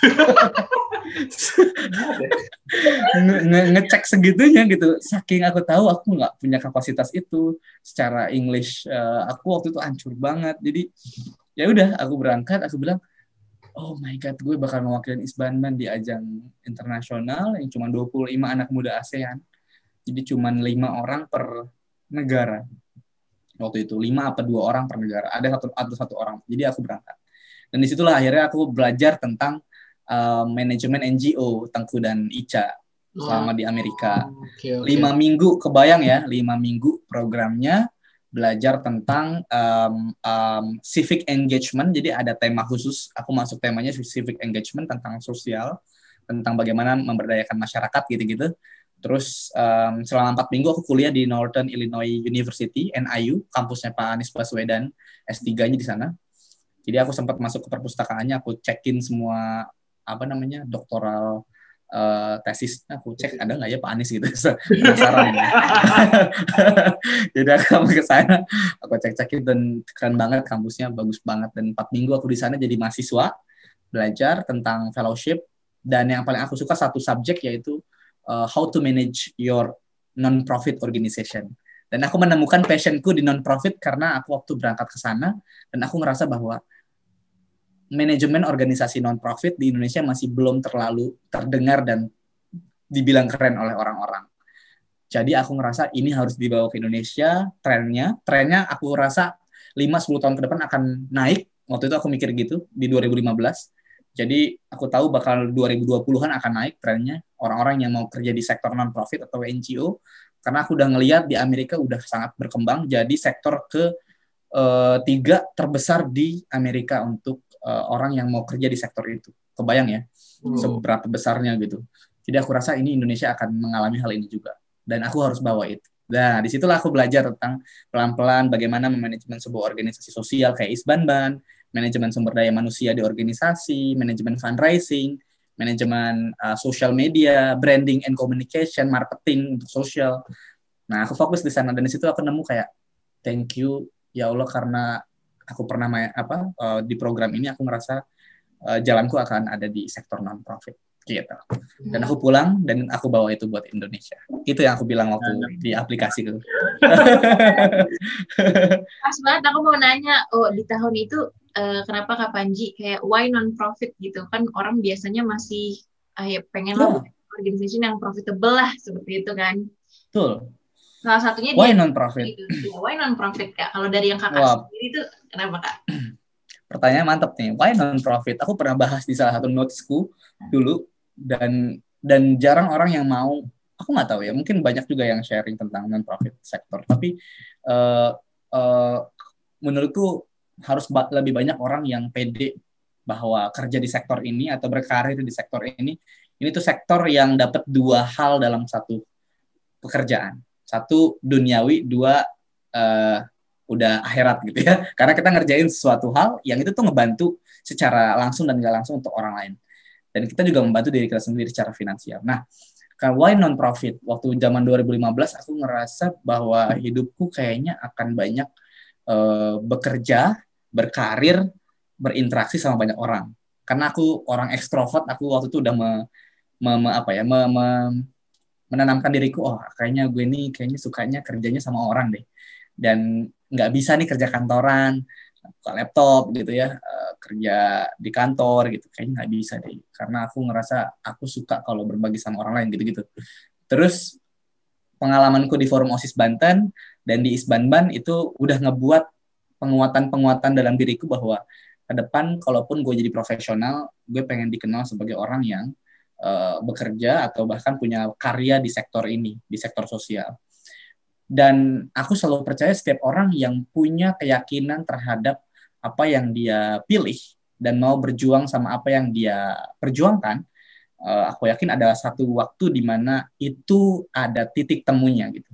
nge nge ngecek segitunya gitu. Saking aku tahu aku nggak punya kapasitas itu. Secara English uh, aku waktu itu hancur banget. Jadi ya udah aku berangkat. Aku bilang oh my god gue bakal mewakili Isbanban di ajang internasional yang cuma 25 anak muda ASEAN jadi cuma lima orang per negara. Waktu itu lima apa dua orang per negara. Ada satu atau satu orang. Jadi aku berangkat. Dan di situlah akhirnya aku belajar tentang uh, manajemen NGO Tengku dan Ica selama di Amerika. Okay, okay. lima minggu kebayang ya lima minggu programnya belajar tentang um, um, civic engagement. Jadi ada tema khusus. Aku masuk temanya civic engagement tentang sosial tentang bagaimana memberdayakan masyarakat gitu-gitu Terus um, selama empat minggu aku kuliah di Northern Illinois University (NIU), kampusnya Pak Anies Baswedan, S3-nya di sana. Jadi aku sempat masuk ke perpustakaannya, aku cekin semua apa namanya doktoral uh, tesis. Aku cek ada nggak ya Pak Anies gitu. Penasaran jadi aku ke sana aku cek cekin dan keren banget kampusnya bagus banget. Dan empat minggu aku di sana jadi mahasiswa belajar tentang fellowship. Dan yang paling aku suka satu subjek yaitu uh, how to manage your non-profit organization. Dan aku menemukan passionku di non-profit karena aku waktu berangkat ke sana dan aku ngerasa bahwa manajemen organisasi non-profit di Indonesia masih belum terlalu terdengar dan dibilang keren oleh orang-orang. Jadi aku ngerasa ini harus dibawa ke Indonesia, trennya. Trennya aku rasa 5-10 tahun ke depan akan naik. Waktu itu aku mikir gitu, di 2015 jadi aku tahu bakal 2020-an akan naik trennya orang-orang yang mau kerja di sektor non-profit atau NGO karena aku udah ngeliat di Amerika udah sangat berkembang jadi sektor ke uh, tiga terbesar di Amerika untuk uh, orang yang mau kerja di sektor itu. Kebayang ya hmm. seberapa besarnya gitu. Jadi aku rasa ini Indonesia akan mengalami hal ini juga dan aku harus bawa itu. Nah, di situlah aku belajar tentang pelan-pelan bagaimana memanajemen sebuah organisasi sosial kayak Isbanban, manajemen sumber daya manusia di organisasi, manajemen fundraising, manajemen uh, social media, branding and communication, marketing untuk sosial. Nah, aku fokus di sana dan di situ aku nemu kayak thank you ya Allah karena aku pernah main apa uh, di program ini aku ngerasa uh, jalanku akan ada di sektor non profit gitu. Dan aku pulang dan aku bawa itu buat Indonesia. Itu yang aku bilang waktu di aplikasi itu. Pas banget aku mau nanya, oh di tahun itu uh, kenapa Kak Panji kayak why non profit gitu kan orang biasanya masih uh, ya pengen yeah. organisasi yang profitable lah seperti itu kan. Betul. Salah satunya why non profit? Gitu. Ya, why non profit Kak? Kalau dari yang Kakak wow. sendiri itu kenapa Kak? pertanyaan mantap nih. Why non profit? Aku pernah bahas di salah satu notesku dulu dan dan jarang orang yang mau. Aku nggak tahu ya. Mungkin banyak juga yang sharing tentang non profit sektor. Tapi uh, uh, menurutku harus ba lebih banyak orang yang pede bahwa kerja di sektor ini atau berkarir di sektor ini ini tuh sektor yang dapat dua hal dalam satu pekerjaan. Satu duniawi dua uh, udah akhirat gitu ya. Karena kita ngerjain sesuatu hal yang itu tuh ngebantu secara langsung dan gak langsung untuk orang lain. Dan kita juga membantu diri kita sendiri secara finansial. Nah why non profit waktu zaman 2015 aku ngerasa bahwa hidupku kayaknya akan banyak uh, bekerja berkarir berinteraksi sama banyak orang. Karena aku orang ekstrovert aku waktu itu udah me, me, me apa ya me, me, menanamkan diriku oh kayaknya gue nih kayaknya sukanya kerjanya sama orang deh. Dan nggak bisa nih kerja kantoran buka laptop gitu ya uh, kerja di kantor gitu. Kayaknya nggak bisa deh. Karena aku ngerasa aku suka kalau berbagi sama orang lain gitu-gitu. Terus pengalamanku di forum osis Banten dan di Isbanban itu udah ngebuat penguatan-penguatan dalam diriku bahwa ke depan kalaupun gue jadi profesional gue pengen dikenal sebagai orang yang uh, bekerja atau bahkan punya karya di sektor ini di sektor sosial dan aku selalu percaya setiap orang yang punya keyakinan terhadap apa yang dia pilih dan mau berjuang sama apa yang dia perjuangkan, uh, aku yakin ada satu waktu di mana itu ada titik temunya gitu.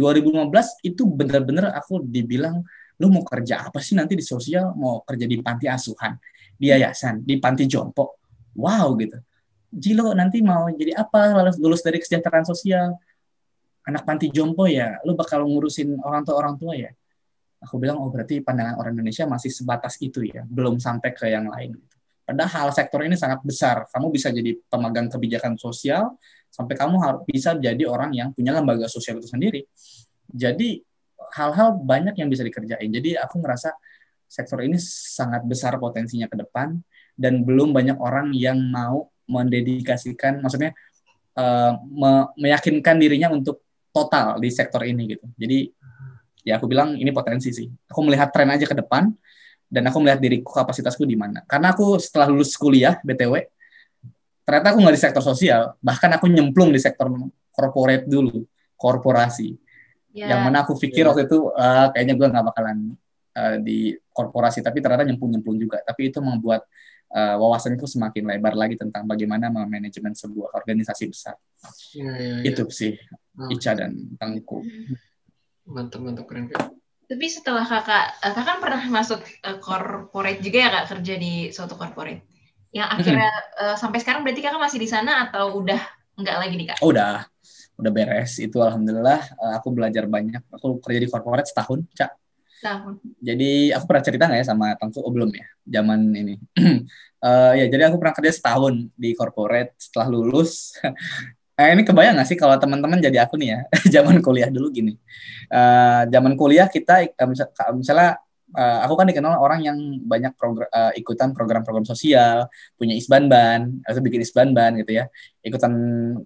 2015 itu benar-benar aku dibilang lu mau kerja apa sih nanti di sosial mau kerja di panti asuhan di yayasan di panti jompo wow gitu Jilo nanti mau jadi apa lulus lulus dari kesejahteraan sosial anak panti jompo ya, lu bakal ngurusin orang tua orang tua ya. Aku bilang oh berarti pandangan orang Indonesia masih sebatas itu ya, belum sampai ke yang lain. Padahal sektor ini sangat besar. Kamu bisa jadi pemegang kebijakan sosial, sampai kamu harus bisa jadi orang yang punya lembaga sosial itu sendiri. Jadi hal-hal banyak yang bisa dikerjain. Jadi aku ngerasa sektor ini sangat besar potensinya ke depan dan belum banyak orang yang mau mendedikasikan, maksudnya uh, me meyakinkan dirinya untuk total di sektor ini gitu. Jadi ya aku bilang ini potensi sih. Aku melihat tren aja ke depan dan aku melihat diriku kapasitasku di mana. Karena aku setelah lulus kuliah BTW ternyata aku nggak di sektor sosial, bahkan aku nyemplung di sektor corporate dulu, korporasi. Yeah. Yang mana aku pikir yeah. waktu itu uh, kayaknya gue nggak bakalan uh, di korporasi, tapi ternyata nyemplung-nyemplung juga. Tapi itu membuat uh, wawasanku semakin lebar lagi tentang bagaimana manajemen sebuah organisasi besar. Ya, ya, ya. Itu sih oh. Ica dan Tangku. Mantap, mantap, keren kak. Tapi setelah kakak, eh, kakak kan pernah masuk uh, corporate juga ya kak kerja di suatu corporate. Yang akhirnya uh, sampai sekarang berarti kakak masih di sana atau udah nggak lagi nih kak? Oh, udah, udah beres. Itu alhamdulillah uh, aku belajar banyak. Aku kerja di corporate setahun, cak tahun. Jadi aku pernah cerita nggak ya sama Tangku? Oh belum ya, zaman ini. uh, ya jadi aku pernah kerja setahun di corporate setelah lulus. Nah, ini kebayang nggak sih kalau teman-teman jadi aku nih ya, zaman kuliah dulu gini. Uh, zaman kuliah kita, uh, misalnya uh, aku kan dikenal orang yang banyak progr uh, ikutan program-program sosial, punya isbanban, atau bikin isbanban gitu ya, ikutan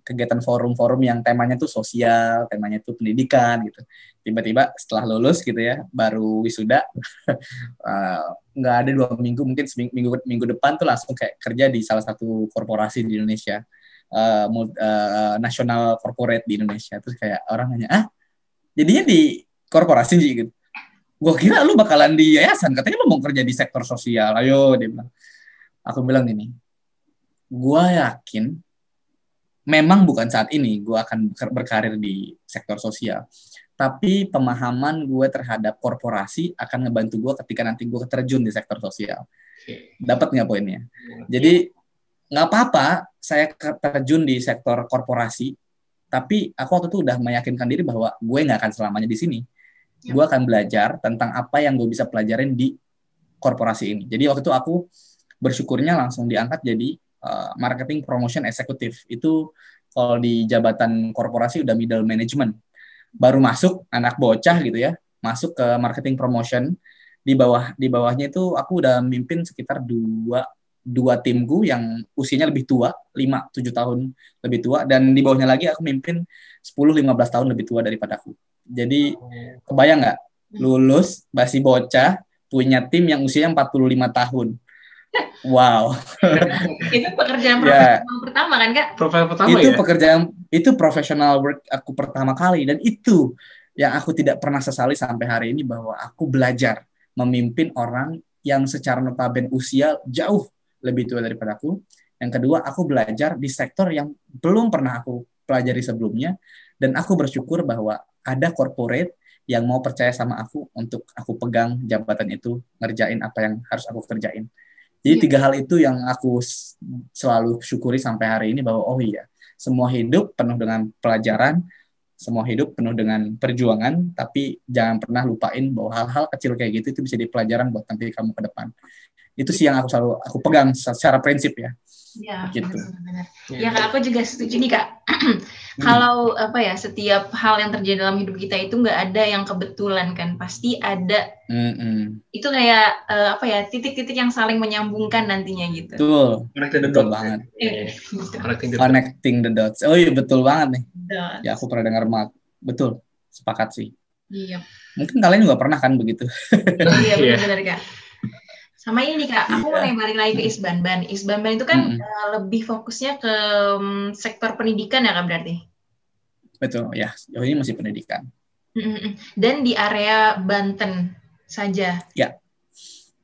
kegiatan forum-forum yang temanya tuh sosial, temanya tuh pendidikan gitu. Tiba-tiba setelah lulus gitu ya, baru wisuda, uh, nggak ada dua minggu, mungkin minggu minggu depan tuh langsung kayak kerja di salah satu korporasi di Indonesia, uh, uh, nasional corporate di Indonesia. Terus kayak orang nanya, ah jadinya di korporasi gitu gue kira lu bakalan di yayasan katanya lu mau kerja di sektor sosial. Ayo dia bilang. Aku bilang gini gue yakin memang bukan saat ini gue akan berkarir di sektor sosial. Tapi pemahaman gue terhadap korporasi akan ngebantu gue ketika nanti gue terjun di sektor sosial. Dapat nggak poinnya? Jadi nggak apa-apa saya terjun di sektor korporasi tapi aku waktu itu udah meyakinkan diri bahwa gue nggak akan selamanya di sini. Gue akan belajar tentang apa yang gue bisa pelajarin di korporasi ini. Jadi waktu itu aku bersyukurnya langsung diangkat jadi uh, marketing promotion eksekutif. Itu kalau di jabatan korporasi udah middle management. Baru masuk anak bocah gitu ya, masuk ke marketing promotion. Di bawah di bawahnya itu aku udah mimpin sekitar dua dua timku yang usianya lebih tua, 5 7 tahun lebih tua dan di bawahnya lagi aku mimpin 10 15 tahun lebih tua daripada aku. Jadi kebayang nggak lulus masih bocah punya tim yang usianya 45 tahun. Wow. itu pekerjaan Ya. profesional pertama kan kak? Profil pertama itu ya. pekerjaan itu professional work aku pertama kali dan itu yang aku tidak pernah sesali sampai hari ini bahwa aku belajar memimpin orang yang secara notabene usia jauh lebih tua daripada aku. Yang kedua, aku belajar di sektor yang belum pernah aku pelajari sebelumnya dan aku bersyukur bahwa ada corporate yang mau percaya sama aku untuk aku pegang jabatan itu, ngerjain apa yang harus aku kerjain. Jadi Iya. tiga hal itu yang aku selalu syukuri sampai hari ini bahwa oh iya, semua hidup penuh dengan pelajaran, semua hidup penuh dengan perjuangan, tapi jangan pernah lupain bahwa hal-hal kecil kayak gitu itu bisa jadi pelajaran buat nanti kamu ke depan. Itu sih yang aku selalu aku pegang secara prinsip ya. Iya, Gitu. benar-benar. Iya. Ya kak, aku juga setuju nih kak. Kalau apa ya, setiap hal yang terjadi dalam hidup kita itu nggak ada yang kebetulan kan, pasti ada. Mm-mm. Itu kayak eh, apa ya, titik-titik yang saling menyambungkan nantinya gitu. Betul, the betul dots. banget. Eh, gitu. Connecting the dots. Connecting the dots. Oh iya betul banget nih. Betul. Ya aku pernah dengar mat. Betul, sepakat sih. Iya, Mungkin kalian juga pernah kan begitu. iya Iya. benar-benar kak. Sama ini kak, aku mau Iya. balik lagi ke Isbanban. Isbanban itu kan Mm-mm. eh, lebih fokusnya ke mm, sektor pendidikan ya kak berarti. Betul, ya. Oh ini masih pendidikan. Mm-mm. Dan di area Banten saja.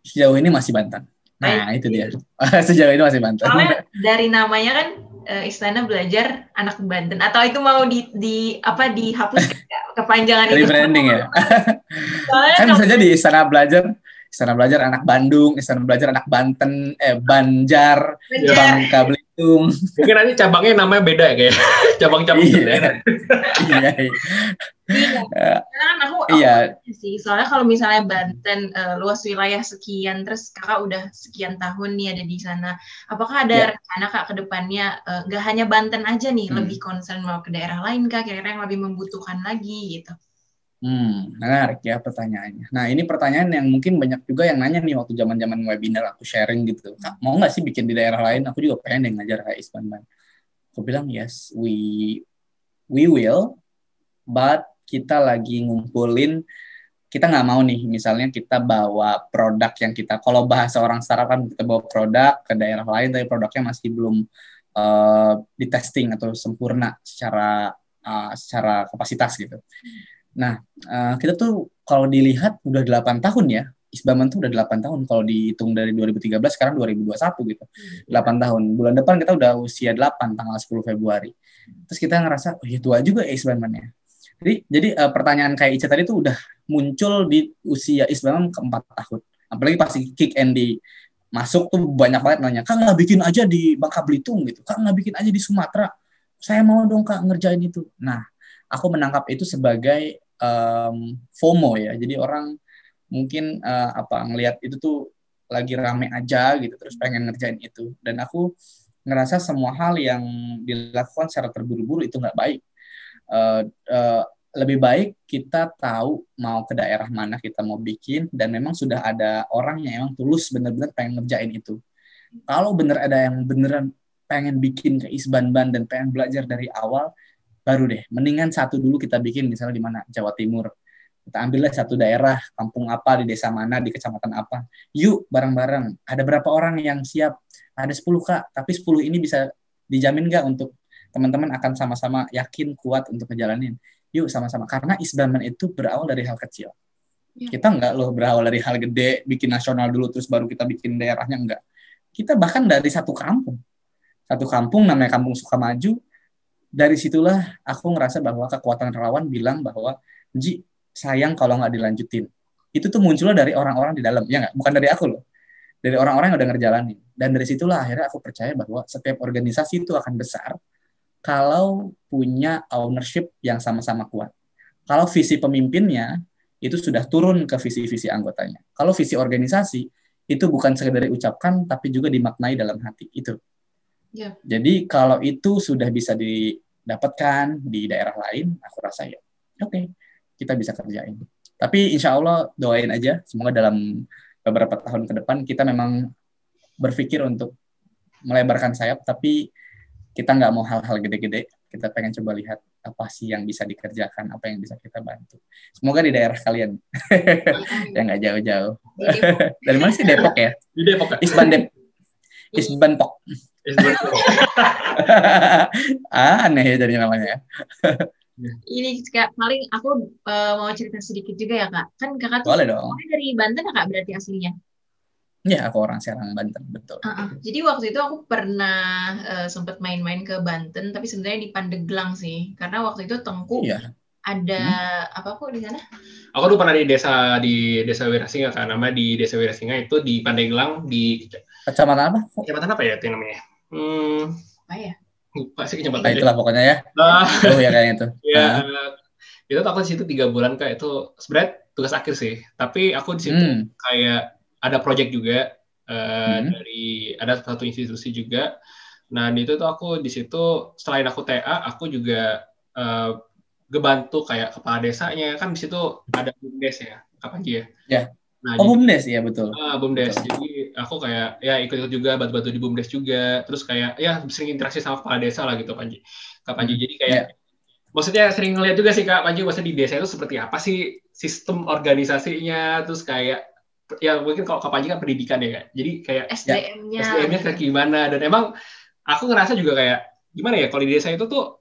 Sejauh ini masih Banten. Nah, itu dia. Sejauh ini masih Banten. Soalnya dari namanya kan eh, Istana Belajar Anak Banten atau itu mau di, di apa dihapus kepanjangan itu. Rebranding ya. Soalnya Kan bisa jadi Istana Belajar, Istana Belajar anak Bandung, Istana Belajar anak Banten, eh Banjar, Belajar. Bangka Belitung. Mungkin nanti cabangnya namanya beda ya kayak cabang-cabang Iya. gitu ya. iya, iya. Iya. Karena aku, aku Iya. sih. Soalnya kalau misalnya Banten eh, luas wilayah sekian, terus kakak udah sekian tahun nih ada di sana. Apakah ada Iya. rencana kak ke depannya eh, nggak hanya Banten aja nih, Hmm. lebih concern mau ke daerah lain kak, kira-kira yang lebih membutuhkan lagi gitu. Hmm, menarik ya pertanyaannya. Nah, ini pertanyaan yang mungkin banyak juga yang nanya nih waktu zaman-zaman webinar aku sharing gitu. Kak, mau nggak sih bikin di daerah lain? Aku juga pengen deh ngajar kayak Isbanban. Aku bilang yes, we we will, but kita lagi ngumpulin kita nggak mau nih misalnya kita bawa produk yang kita kalau bahasa orang startup kan kita bawa produk ke daerah lain tapi produknya masih belum eh, di testing atau sempurna secara eh, secara kapasitas gitu. Nah, eh, kita tuh kalau dilihat udah 8 tahun ya. Isbaman tuh udah 8 tahun kalau dihitung dari 2013 sekarang 2021 gitu. 8 tahun. Bulan depan kita udah usia 8 tanggal 10 Februari. Terus kita ngerasa oh ya tua juga ya Isbaman ya. Jadi jadi eh, pertanyaan kayak Ica tadi tuh udah muncul di usia Isbaman keempat tahun. Apalagi pas kick and di masuk tuh banyak banget nanya, "Kak nggak bikin aja di Bangka Belitung gitu. Kak nggak bikin aja di Sumatera." Saya mau dong Kak ngerjain itu. Nah, aku menangkap itu sebagai em, FOMO ya. Jadi orang mungkin eh, apa ngelihat itu tuh lagi rame aja gitu terus pengen ngerjain itu dan aku ngerasa semua hal yang dilakukan secara terburu-buru itu nggak baik. Eh, eh, lebih baik kita tahu mau ke daerah mana kita mau bikin dan memang sudah ada orang yang emang tulus bener-bener pengen ngerjain itu. Kalau bener ada yang beneran pengen bikin ke Isban-ban dan pengen belajar dari awal, baru deh. Mendingan satu dulu kita bikin misalnya di mana Jawa Timur. Kita ambillah satu daerah, kampung apa, di desa mana, di kecamatan apa. Yuk bareng-bareng. Ada berapa orang yang siap? Ada 10 kak, tapi 10 ini bisa dijamin nggak untuk teman-teman akan sama-sama yakin kuat untuk ngejalanin. Yuk sama-sama. Karena Isbaman itu berawal dari hal kecil. Ya. Kita nggak loh berawal dari hal gede, bikin nasional dulu, terus baru kita bikin daerahnya, enggak. Kita bahkan dari satu kampung. Satu kampung namanya Kampung Sukamaju, dari situlah aku ngerasa bahwa kekuatan relawan bilang bahwa Ji, sayang kalau nggak dilanjutin. Itu tuh munculnya dari orang-orang di dalam, ya nggak? Bukan dari aku loh. Dari orang-orang yang udah ngerjalanin. Dan dari situlah akhirnya aku percaya bahwa setiap organisasi itu akan besar kalau punya ownership yang sama-sama kuat. Kalau visi pemimpinnya itu sudah turun ke visi-visi anggotanya. Kalau visi organisasi itu bukan sekedar diucapkan tapi juga dimaknai dalam hati. Itu. Ya. Jadi kalau itu sudah bisa didapatkan di daerah lain, aku rasa ya, oke, kita bisa kerjain. Tapi insya Allah doain aja, semoga dalam beberapa tahun ke depan kita memang berpikir untuk melebarkan sayap, tapi kita nggak mau hal-hal gede-gede. Kita pengen coba lihat apa sih yang bisa dikerjakan, apa yang bisa kita bantu. Semoga di daerah kalian yang nggak jauh-jauh. Dari mana sih Depok ya? Di Depok. Ya? Isban Dep. Isban Pok. Ah, aneh ya jadi namanya. ya. Ini kak paling aku uh, mau cerita sedikit juga ya kak. Kan kakak tuh Boleh dong. dari Banten ya kak berarti aslinya. Ya, aku orang Serang Banten, betul. Uh -uh. Jadi waktu itu aku pernah uh, sempat main-main ke Banten, tapi sebenarnya di Pandeglang sih, karena waktu itu Tengku Iya. ada Hmm. apa kok di sana? Aku dulu pernah di desa di desa Wirasinga kan, nama di desa Wirasinga itu di Pandeglang di Kecamatan apa? Kecamatan apa ya itu namanya? Hmm, Apa ya? lupa sih Nah, kecamatan. itulah pokoknya ya. Ah, Oh ya kayaknya itu. ya, Nah. eh, itu tuh aku di situ tiga bulan kak itu sebenarnya tugas akhir sih. Tapi aku di situ Hmm. kayak ada project juga eh, Hmm. dari ada satu institusi juga. Nah di itu tuh aku di situ selain aku TA, aku juga eh, ngebantu kayak kepala desanya kan di situ ada bumdes ya, kapan ya? Ya. Nah, Oh, jadi- BUMDes ya betul. Ah, BUMDes. Betul. Jadi aku kayak ya ikut-ikut juga bantu-bantu di BUMDes juga. Terus kayak ya sering interaksi sama kepala desa lah gitu Panji. Kak Panji. Hmm. Jadi kayak maksudnya sering ngeliat juga sih Kak Panji maksudnya di desa itu seperti apa sih sistem organisasinya terus kayak ya mungkin kalau Kak Panji kan pendidikan ya Kak. Jadi kayak SDM-nya. SDM-nya kayak gimana dan emang aku ngerasa juga kayak gimana ya kalau di desa itu tuh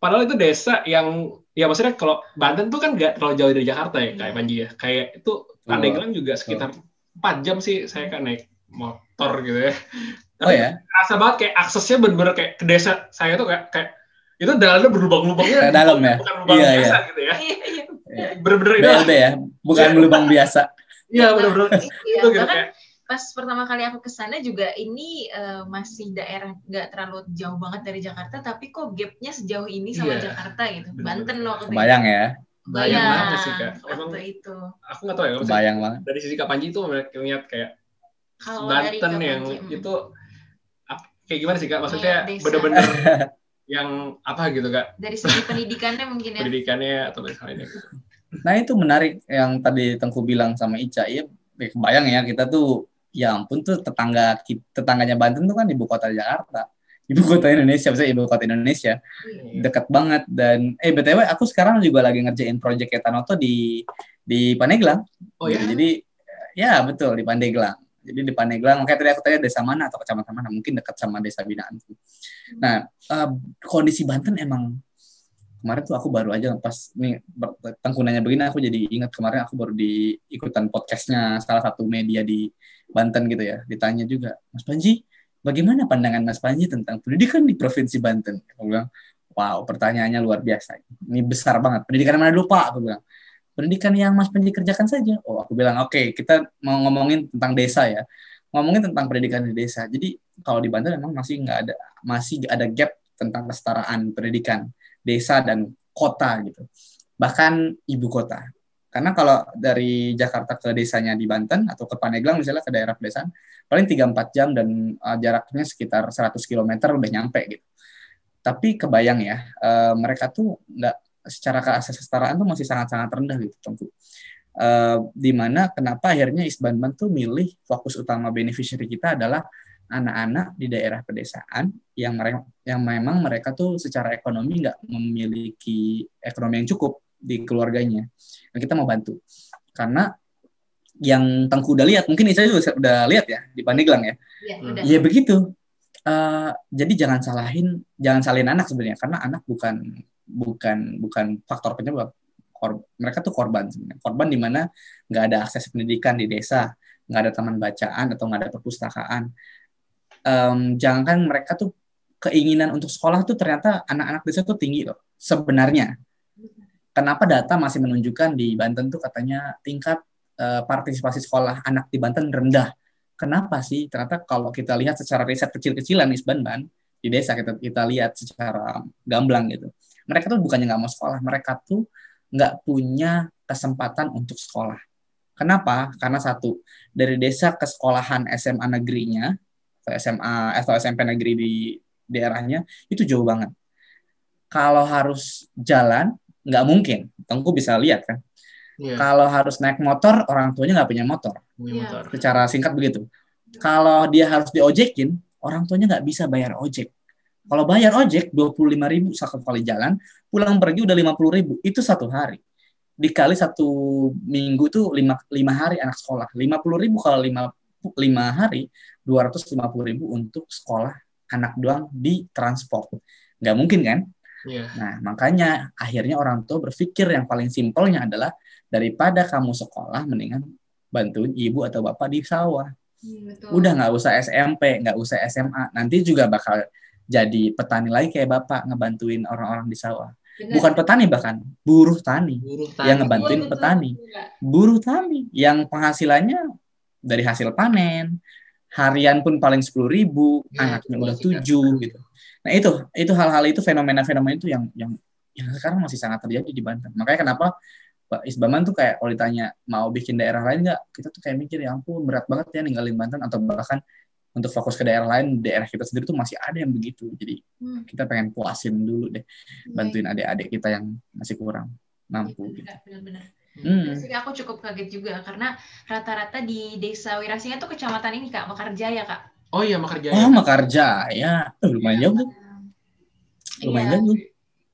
padahal itu desa yang ya maksudnya kalau Banten tuh kan nggak terlalu jauh dari Jakarta ya kayak Panji ya kayak itu Pandeglang juga sekitar 4 jam sih saya kan naik motor gitu ya Oh ya, rasa banget kayak aksesnya bener-bener kayak ke desa saya tuh kayak kayak itu dalamnya berlubang-lubangnya Kayak dalam ya? bukan lubang Iya, biasa gitu ya Iya, iya. bener-bener itu ya, bukan lubang biasa. iya bener-bener Iya, itu gitu kayak pas pertama kali aku ke sana juga ini eh, masih daerah nggak terlalu jauh banget dari Jakarta, tapi kok gapnya sejauh ini sama Iya. Jakarta gitu. Banten itu. Kebayang ya, Bayang banget sih, Kak. Emang- itu. aku nggak tahu ya kebayang banget. dari sisi Kak Panji itu ngeliat kayak Kalau dari Banten Kak yang Panji, itu kayak gimana sih kak? Maksudnya Kayak desa. bener-bener yang apa gitu kak? dari segi pendidikannya mungkin ya. Pendidikannya atau misalnya gitu. Nah itu menarik yang tadi Tengku bilang sama Ica, ya ya kebayang ya kita tuh, ya ampun tuh tetangga tetangganya Banten tuh kan ibu kota Jakarta, ibu kota Indonesia, misalnya ibu kota Indonesia, Iya. dekat banget dan eh btw aku sekarang juga lagi ngerjain project Etanoto di di Paneglang. Oh ya? Jadi ya betul di Pandeglang. Jadi di Pandeglang, makanya tadi aku tanya desa mana atau kecamatan mana, mungkin dekat sama desa binaanku. Nah, eh, kondisi Banten emang kemarin tuh aku baru aja pas nih tengkunanya begini aku jadi ingat kemarin aku baru di ikutan podcastnya salah satu media di Banten gitu ya ditanya juga Mas Panji bagaimana pandangan Mas Panji tentang pendidikan di provinsi Banten? Aku bilang wow pertanyaannya luar biasa. Ini besar banget. Pendidikan mana dulu Pak? Aku bilang pendidikan yang Mas Panji kerjakan saja. Oh aku bilang oke kita mau ngomongin tentang desa ya. Ngomongin tentang pendidikan di desa. Jadi kalau di Banten memang masih nggak ada masih ada gap tentang kesetaraan pendidikan desa dan kota gitu. Bahkan ibu kota. Karena kalau dari Jakarta ke desanya di Banten atau ke Paneglang misalnya ke daerah pedesaan paling 3-4 jam dan uh, jaraknya sekitar 100 km udah nyampe gitu. Tapi kebayang ya, uh, mereka tuh nggak secara kesetaraan tuh masih sangat-sangat rendah gitu tentu. Uh, di mana kenapa akhirnya Isbanban tuh milih fokus utama beneficiary kita adalah anak-anak di daerah pedesaan yang mereka yang memang mereka tuh secara ekonomi nggak memiliki ekonomi yang cukup di keluarganya. Dan kita mau bantu. Karena yang Tengku udah lihat, mungkin saya juga udah lihat ya di Pandeglang ya. Iya, Hmm. udah. Ya begitu. Eh, jadi jangan salahin, jangan salahin anak sebenarnya karena anak bukan bukan bukan faktor penyebab. Kor- mereka tuh korban sebenarnya. Korban di mana nggak ada akses pendidikan di desa, nggak ada taman bacaan atau nggak ada perpustakaan. Em, jangankan mereka tuh keinginan untuk sekolah tuh ternyata anak-anak desa tuh tinggi loh sebenarnya. Kenapa data masih menunjukkan di Banten tuh katanya tingkat eh, partisipasi sekolah anak di Banten rendah. Kenapa sih? Ternyata kalau kita lihat secara riset kecil-kecilan di Banban di desa kita kita lihat secara gamblang gitu. Mereka tuh bukannya nggak mau sekolah, mereka tuh nggak punya kesempatan untuk sekolah. Kenapa? Karena satu dari desa ke sekolahan SMA negerinya atau SMA atau SMP negeri di daerahnya itu jauh banget. Kalau harus jalan nggak mungkin. Tengku bisa lihat kan. Iya. Kalau harus naik motor orang tuanya nggak punya motor. punya Iya. motor. Secara singkat begitu. Kalau dia harus diojekin orang tuanya nggak bisa bayar ojek. Kalau bayar ojek 25 ribu satu kali jalan, pulang pergi udah 50 ribu. Itu satu hari. Dikali satu minggu itu lima, lima hari anak sekolah. 50 ribu kalau lima, lima hari, 250 ribu untuk sekolah anak doang di transport. Nggak mungkin kan? Iya. Nah, makanya akhirnya orang tua berpikir yang paling simpelnya adalah daripada kamu sekolah, mendingan bantuin ibu atau bapak di sawah. Hmm, betul. Udah nggak usah SMP, nggak usah SMA. Nanti juga bakal jadi petani lagi kayak bapak ngebantuin orang-orang di sawah. Benar. Bukan petani bahkan, buruh tani Buruh yang tani. ngebantuin Betul, betul. petani. Iya. Buruh tani yang penghasilannya dari hasil panen, harian pun paling sepuluh ribu, Ya, anaknya udah kan. tujuh gitu. Nah itu itu hal-hal itu fenomena-fenomena itu yang yang yang sekarang masih sangat terjadi di Banten. Makanya kenapa Pak Isbaman tuh kayak kalau ditanya mau bikin daerah lain nggak, kita tuh kayak mikir ya ampun berat banget ya ninggalin Banten atau bahkan untuk fokus ke daerah lain, daerah kita sendiri tuh masih ada yang begitu. Jadi Hmm, kita pengen puasin dulu deh, bantuin adik-adik kita yang masih kurang mampu. Gitu. Benar, benar-benar. Hmm. Jadi aku cukup kaget juga karena rata-rata di desa Wirasinga tuh kecamatan ini kak Mekarjaya kak. Oh iya Makarjaya. Oh, Mekarjaya. Eh, lumayan jauh tuh. Lumayan Iya. jauh.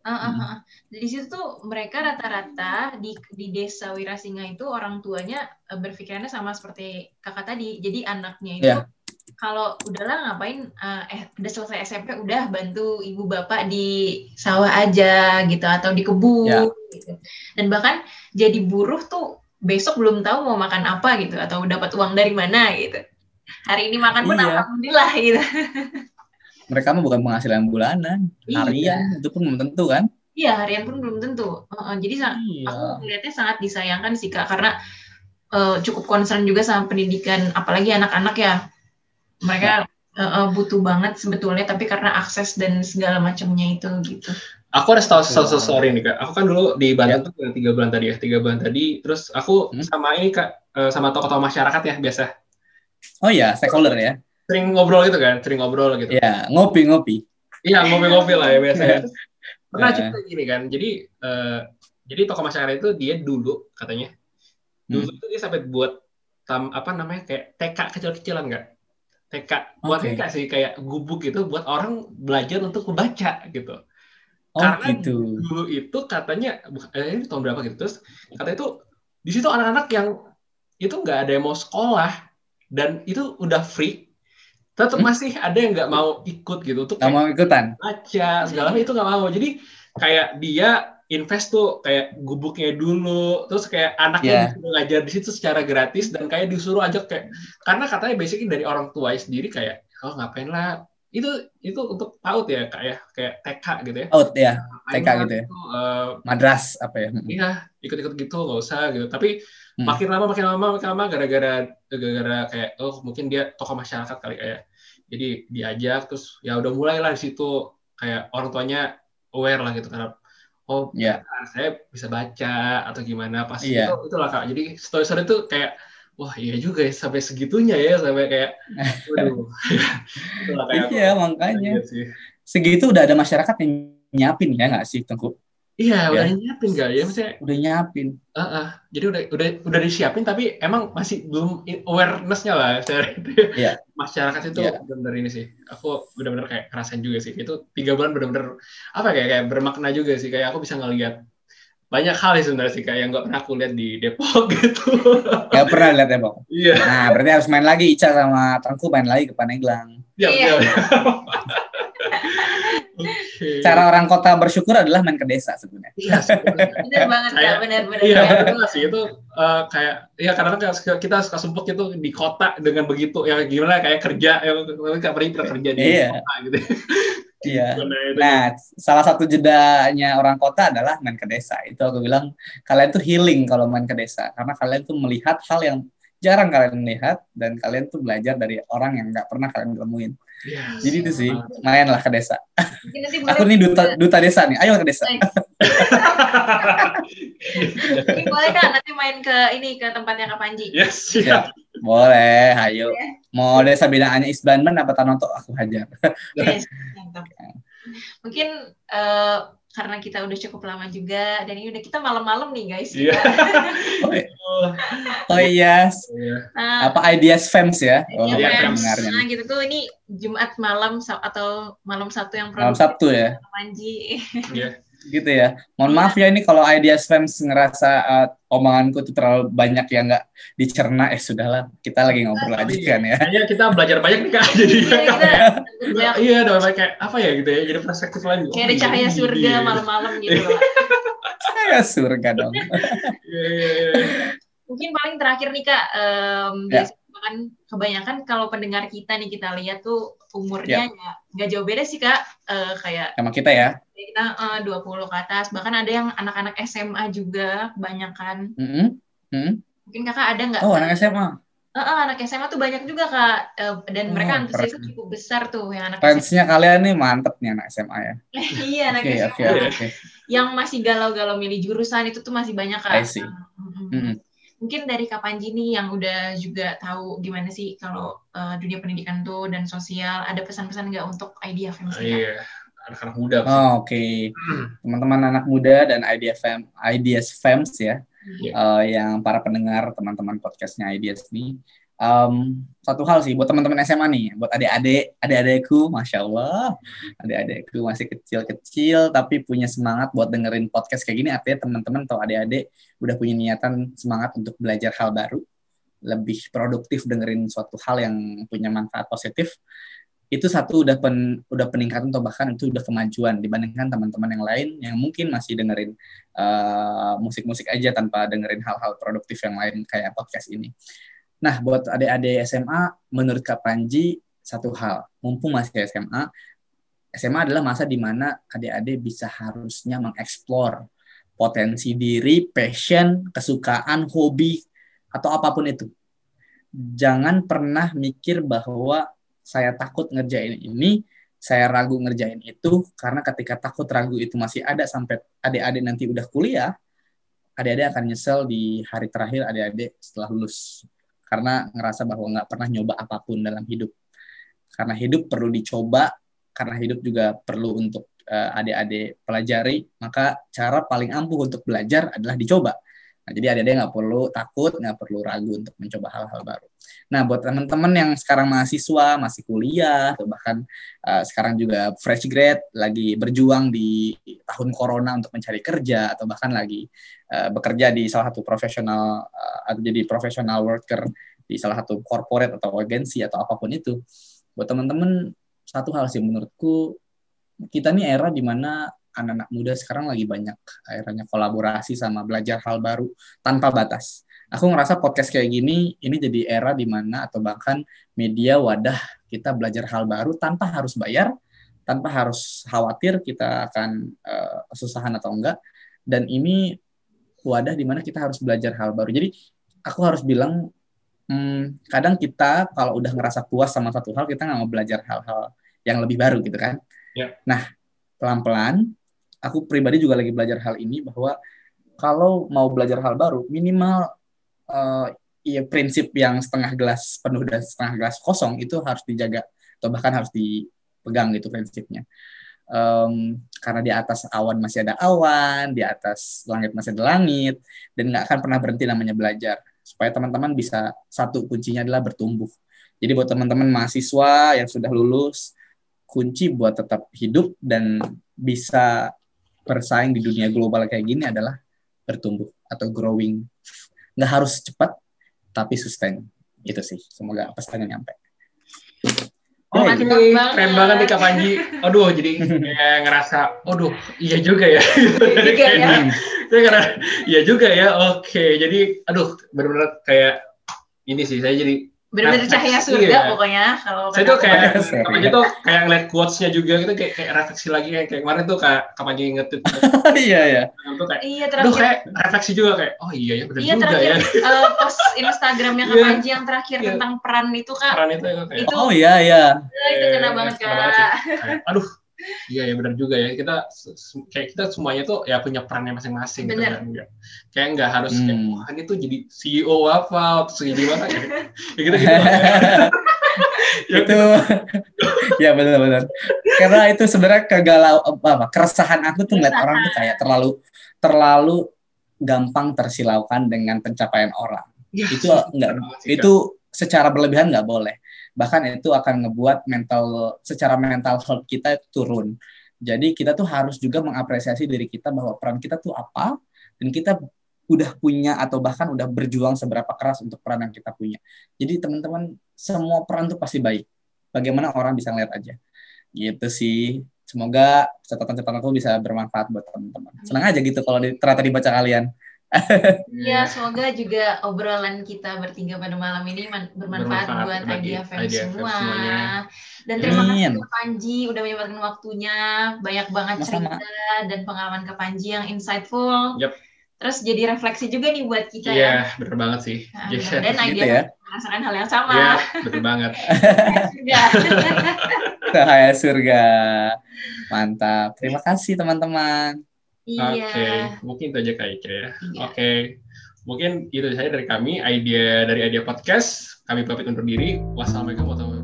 Ah, ah, Hmm. ah. Di situ tuh mereka rata-rata di di desa Wirasinga itu orang tuanya eh, berpikirannya sama seperti kakak tadi. Jadi anaknya itu Iya. Kalau udahlah ngapain eh, eh udah selesai SMP udah bantu ibu bapak di sawah aja gitu atau di kebun Ya. gitu. Dan bahkan jadi buruh tuh besok belum tahu mau makan apa gitu atau dapat uang dari mana gitu. Hari ini makan pun Iya. alhamdulillah gitu. Mereka mah bukan penghasilan bulanan, Iya. harian itu pun belum tentu kan? Iya, harian pun belum tentu. Jadi Iya. aku melihatnya sangat disayangkan sih kak karena eh, cukup concern juga sama pendidikan apalagi anak-anak ya mereka eh, butuh banget sebetulnya tapi karena akses dan segala macamnya itu gitu Aku ada tahu satu story nih kak. Aku kan dulu di Banten Ya. tuh yang tiga bulan tadi ya, tiga bulan tadi. Terus aku Hmm. sama ini kak, eh, sama tokoh-tokoh masyarakat ya biasa. Oh iya, stakeholder ya. Sering ngobrol gitu kan, sering ngobrol gitu. Iya, ngopi-ngopi. Iya ngopi-ngopi lah ya biasanya. Terus pernah Eh. cerita gini kan, jadi eh, jadi tokoh masyarakat itu dia dulu katanya, dulu itu dia sampai buat tam, apa namanya kayak TK kecil-kecilan nggak? TK buat Oke. TK sih kayak gubuk gitu buat orang belajar untuk membaca gitu. Oh Karena gitu. dulu itu katanya eh, ini tahun berapa gitu terus katanya itu di situ anak-anak yang itu nggak ada yang mau sekolah dan itu udah free tetap Hmm? masih ada yang nggak mau ikut gitu untuk Nggak mau ikutan? baca segala macam itu nggak mau jadi kayak dia invest tuh kayak gubuknya dulu terus kayak anaknya Yeah. disuruh ngajar di situ secara gratis dan kayak disuruh ajak kayak karena katanya basically dari orang tua sendiri kayak oh ngapain lah itu itu untuk PAUD ya kayak kayak TK gitu ya Out ya, Ngapain TK gitu ya. itu, eh, madras apa ya? iya ikut-ikut gitu nggak usah gitu tapi Hmm. makin lama makin lama makin lama gara-gara gara-gara kayak oh mungkin dia tokoh masyarakat kali kayak jadi diajak terus ya udah mulailah di situ kayak orang tuanya aware lah gitu karena oh Iya. ternyata saya bisa baca atau gimana pas Iya. itu itulah kak jadi story-story itu kayak wah iya juga ya sampai segitunya ya sampai kayak waduh Iya, makanya. sih. Segitu udah ada masyarakat yang nyiapin ya nggak sih, Tengku? iya udah Ya. nyiapin gak ya maksudnya Udah nyiapin. Ah, ah. jadi udah udah udah disiapin tapi emang masih belum awareness-nya lah dari Iya. Masyarakat itu Iya. benar ini sih. Aku benar-benar kayak ngerasain juga sih. Itu tiga bulan benar-benar apa kayak kayak bermakna juga sih. Kayak aku bisa ngelihat banyak hal sih sebenarnya sih kayak yang nggak pernah aku lihat di Depok gitu. Gak pernah lihat Bang? Iya. Nah, berarti harus main lagi Ica sama Tengku main lagi ke Paneglang. Iya. Iya. iya. Oke. Cara orang kota bersyukur adalah main ke desa sebenarnya. Iya, bener banget Kayak- bener-bener Iya, itu sih itu eh, kayak ya kadang-kadang kayak kita suka sumpah gitu di kota dengan begitu ya gimana kayak kerja ya nggak pernah pernah kerja di Iya. kota gitu. Iya. Nah, salah satu jedanya orang kota adalah main ke desa. Itu aku bilang kalian tuh healing kalau main ke desa karena kalian tuh melihat hal yang jarang kalian lihat dan kalian tuh belajar dari orang yang nggak pernah kalian temuin. Iya. Jadi itu sih, mainlah ke desa. Nanti Aku nih duta duta desa nih. Ayo ke desa. Mungkin boleh kak nanti main ke ini ke tempatnya kak Panji Yes, siap. Boleh, ayo. Mau desa binaannya Isbanman apa Tanoto aku hajar. Yes, mantap. Mungkin eh, karena kita udah cukup lama juga dan ini udah kita malam-malam nih guys. Iya. Oh, iya. oh yes. Iya. Nah, Apa ideas fans ya? Oh, Iya, Iya, Fans. Nah, gitu tuh ini Jumat malam atau malam Sabtu yang Malam Sabtu ya. Manji. Iya. gitu ya. Mohon maaf ya ini kalau ideas fans ngerasa uh, omonganku tuh terlalu banyak yang nggak dicerna. Eh sudahlah, kita lagi ngobrol aja kan ya. Kayaknya kita belajar banyak nih kak. Jadi Iya, kita iya, ada banyak kayak apa ya gitu ya. Jadi perspektif lain. kayak ada cahaya Iya, surga iya. malam-malam gitu loh. Saya surga dong. Iya, iya, iya. Mungkin paling terakhir nih Kak, em, Ya. kan kebanyakan kalau pendengar kita nih kita lihat tuh Ya. umurnya nggak nggak jauh beda sih Kak, Eh, kayak Sama kita ya. Kita eh, 20 ke atas, bahkan ada yang anak-anak SMA juga kebanyakan. Mm-mm. Mm. Mungkin Kakak ada nggak? Oh, anak SMA. Eh, eh, anak SMA tuh banyak juga Kak, Eh, dan Oh, mereka antusiasnya cukup besar tuh yang anak Fansnya kalian nih mantep nih anak SMA ya. SMA. iya, anak Oke, SMA. oke, oke. Yang masih galau-galau milih jurusan itu tuh masih banyak Kak. I see. Mm-mm. Mm-mm. mungkin dari Kak Panji nih yang udah juga tahu gimana sih kalau uh, dunia pendidikan tuh dan sosial ada pesan-pesan nggak untuk idea Kak? Iya. Anak-anak muda. Oh, oke. Teman-teman anak muda dan Ideas Fam, Ideas Fams ya, Iya. eh, yang para pendengar teman-teman podcastnya Ideas nih. Em, satu hal sih buat teman-teman SMA nih, buat adik-adik, adik-adikku, masya Allah, adik-adikku masih kecil-kecil tapi punya semangat buat dengerin podcast kayak gini. Artinya teman-teman atau adik-adik udah punya niatan semangat untuk belajar hal baru, lebih produktif dengerin suatu hal yang punya manfaat positif. Itu satu udah pen, udah peningkatan atau bahkan itu udah kemajuan dibandingkan teman-teman yang lain yang mungkin masih dengerin eh, musik-musik aja tanpa dengerin hal-hal produktif yang lain kayak podcast ini. Nah, buat adik-adik SMA, menurut Kak Panji, satu hal, mumpung masih SMA, SMA adalah masa di mana adik-adik bisa harusnya mengeksplor potensi diri, passion, kesukaan, hobi, atau apa pun itu. Jangan pernah mikir bahwa saya takut ngerjain ini, saya ragu ngerjain itu, karena ketika takut ragu itu masih ada sampai adik-adik nanti udah kuliah, adik-adik akan nyesel di hari terakhir adik-adik setelah lulus karena ngerasa bahwa nggak pernah nyoba apa pun dalam hidup. Karena hidup perlu dicoba, karena hidup juga perlu untuk eh, adik-adik pelajari, maka cara paling ampuh untuk belajar adalah dicoba. Nah, jadi adik-adik nggak perlu takut, nggak perlu ragu untuk mencoba hal-hal baru. Nah, buat teman-teman yang sekarang mahasiswa, masih kuliah, atau bahkan eh, sekarang juga fresh grad, lagi berjuang di tahun corona untuk mencari kerja, atau bahkan lagi eh, bekerja di salah satu profesional eh, atau jadi profesional worker di salah satu corporate atau agensi atau apa pun itu. Buat teman-teman satu hal sih menurutku kita nih era di mana anak-anak muda sekarang lagi banyak akhirnya kolaborasi sama belajar hal baru tanpa batas. Aku ngerasa podcast kayak gini ini jadi era di mana atau bahkan media wadah kita belajar hal baru tanpa harus bayar, tanpa harus khawatir kita akan eh, kesusahan atau enggak. Dan ini wadah di mana kita harus belajar hal baru. Jadi aku harus bilang hmm, kadang kita kalau udah ngerasa puas sama satu hal kita nggak mau belajar hal-hal yang lebih baru gitu kan. Ya. Nah pelan-pelan aku pribadi juga lagi belajar hal ini bahwa kalau mau belajar hal baru minimal eh, ya prinsip yang setengah gelas penuh dan setengah gelas kosong itu harus dijaga atau bahkan harus dipegang gitu prinsipnya. Em, karena di atas awan masih ada awan, di atas langit masih ada langit, dan nggak akan pernah berhenti namanya belajar. Supaya teman-teman bisa satu kuncinya adalah bertumbuh. Jadi buat teman-teman mahasiswa yang sudah lulus, kunci buat tetap hidup dan bisa bersaing di dunia global kayak gini adalah bertumbuh atau growing. Nggak harus cepat, tapi sustain. Itu sih. Semoga pesannya nyampe. Oh, Hey. ini keren banget nih Kak Panji. Aduh, jadi kayak ngerasa, aduh, iya juga ya. Iya juga ya. Saya karena, iya juga ya. Oke, jadi, aduh, benar-benar kayak ini sih. Saya jadi, Bener-bener cahaya surga Iya. pokoknya kalau saya tuh kayak, Panji tuh kayak ngeliat quotes-nya juga gitu, kayak, kayak refleksi lagi kayak, kayak kemarin tuh Kak, Kak Panji ngetit Iya, ya. kayak, Iya aduh, terakhir kayak refleksi juga kayak, oh iya ya, benar Iya juga terakhir ya. eh, post Instagramnya Kak Iya. Panji yang terakhir Iya. tentang peran itu Kak. Peran itu kayak, Itu Oh iya, iya. itu kena Iya, banget Kak. kayak, aduh, Iya ya benar juga ya. Kita kayak kita semuanya tuh ya punya perannya masing-masing gitu kan enggak kayak nggak harus hmm. kayak wah ini tuh jadi CEO apa? Atau jadi mana ya, ya gitu gitu itu ya benar-benar karena itu sebenarnya kegalau apa, apa keresahan aku tuh ngeliat orang tuh kayak terlalu terlalu gampang tersilaukan dengan pencapaian orang. Ya, itu enggak itu secara berlebihan nggak boleh bahkan itu akan ngebuat mental secara mental health kita turun. Jadi kita tuh harus juga mengapresiasi diri kita bahwa peran kita tuh apa dan kita udah punya atau bahkan udah berjuang seberapa keras untuk peran yang kita punya. Jadi teman-teman semua peran tuh pasti baik. Bagaimana orang bisa ngeliat aja. Gitu sih. Semoga catatan-catatan aku bisa bermanfaat buat teman-teman. Senang aja gitu kalau di, ternyata dibaca kalian Iya, semoga juga obrolan kita bertiga pada malam ini bermanfaat, bermanfaat buat idea fans semua. Semuanya. Dan terima kasih ke Panji udah menyempatkan waktunya, banyak banget cerita dan pengalaman ke Panji yang insightful. Yep. Terus jadi refleksi juga nih buat kita yeah, ya. Iya, bener banget sih. Nah, yeah. Dan idea gitu ya? merasakan hal yang sama. Iya, yeah, betul banget. Cahaya surga. Mantap. Terima kasih teman-teman. Iya. Oke, okay. mungkin itu aja Kak Ike ya. Iya. Oke, okay. mungkin itu saja dari kami, idea dari idea podcast. Kami pamit undur diri. Wassalamualaikum warahmatullahi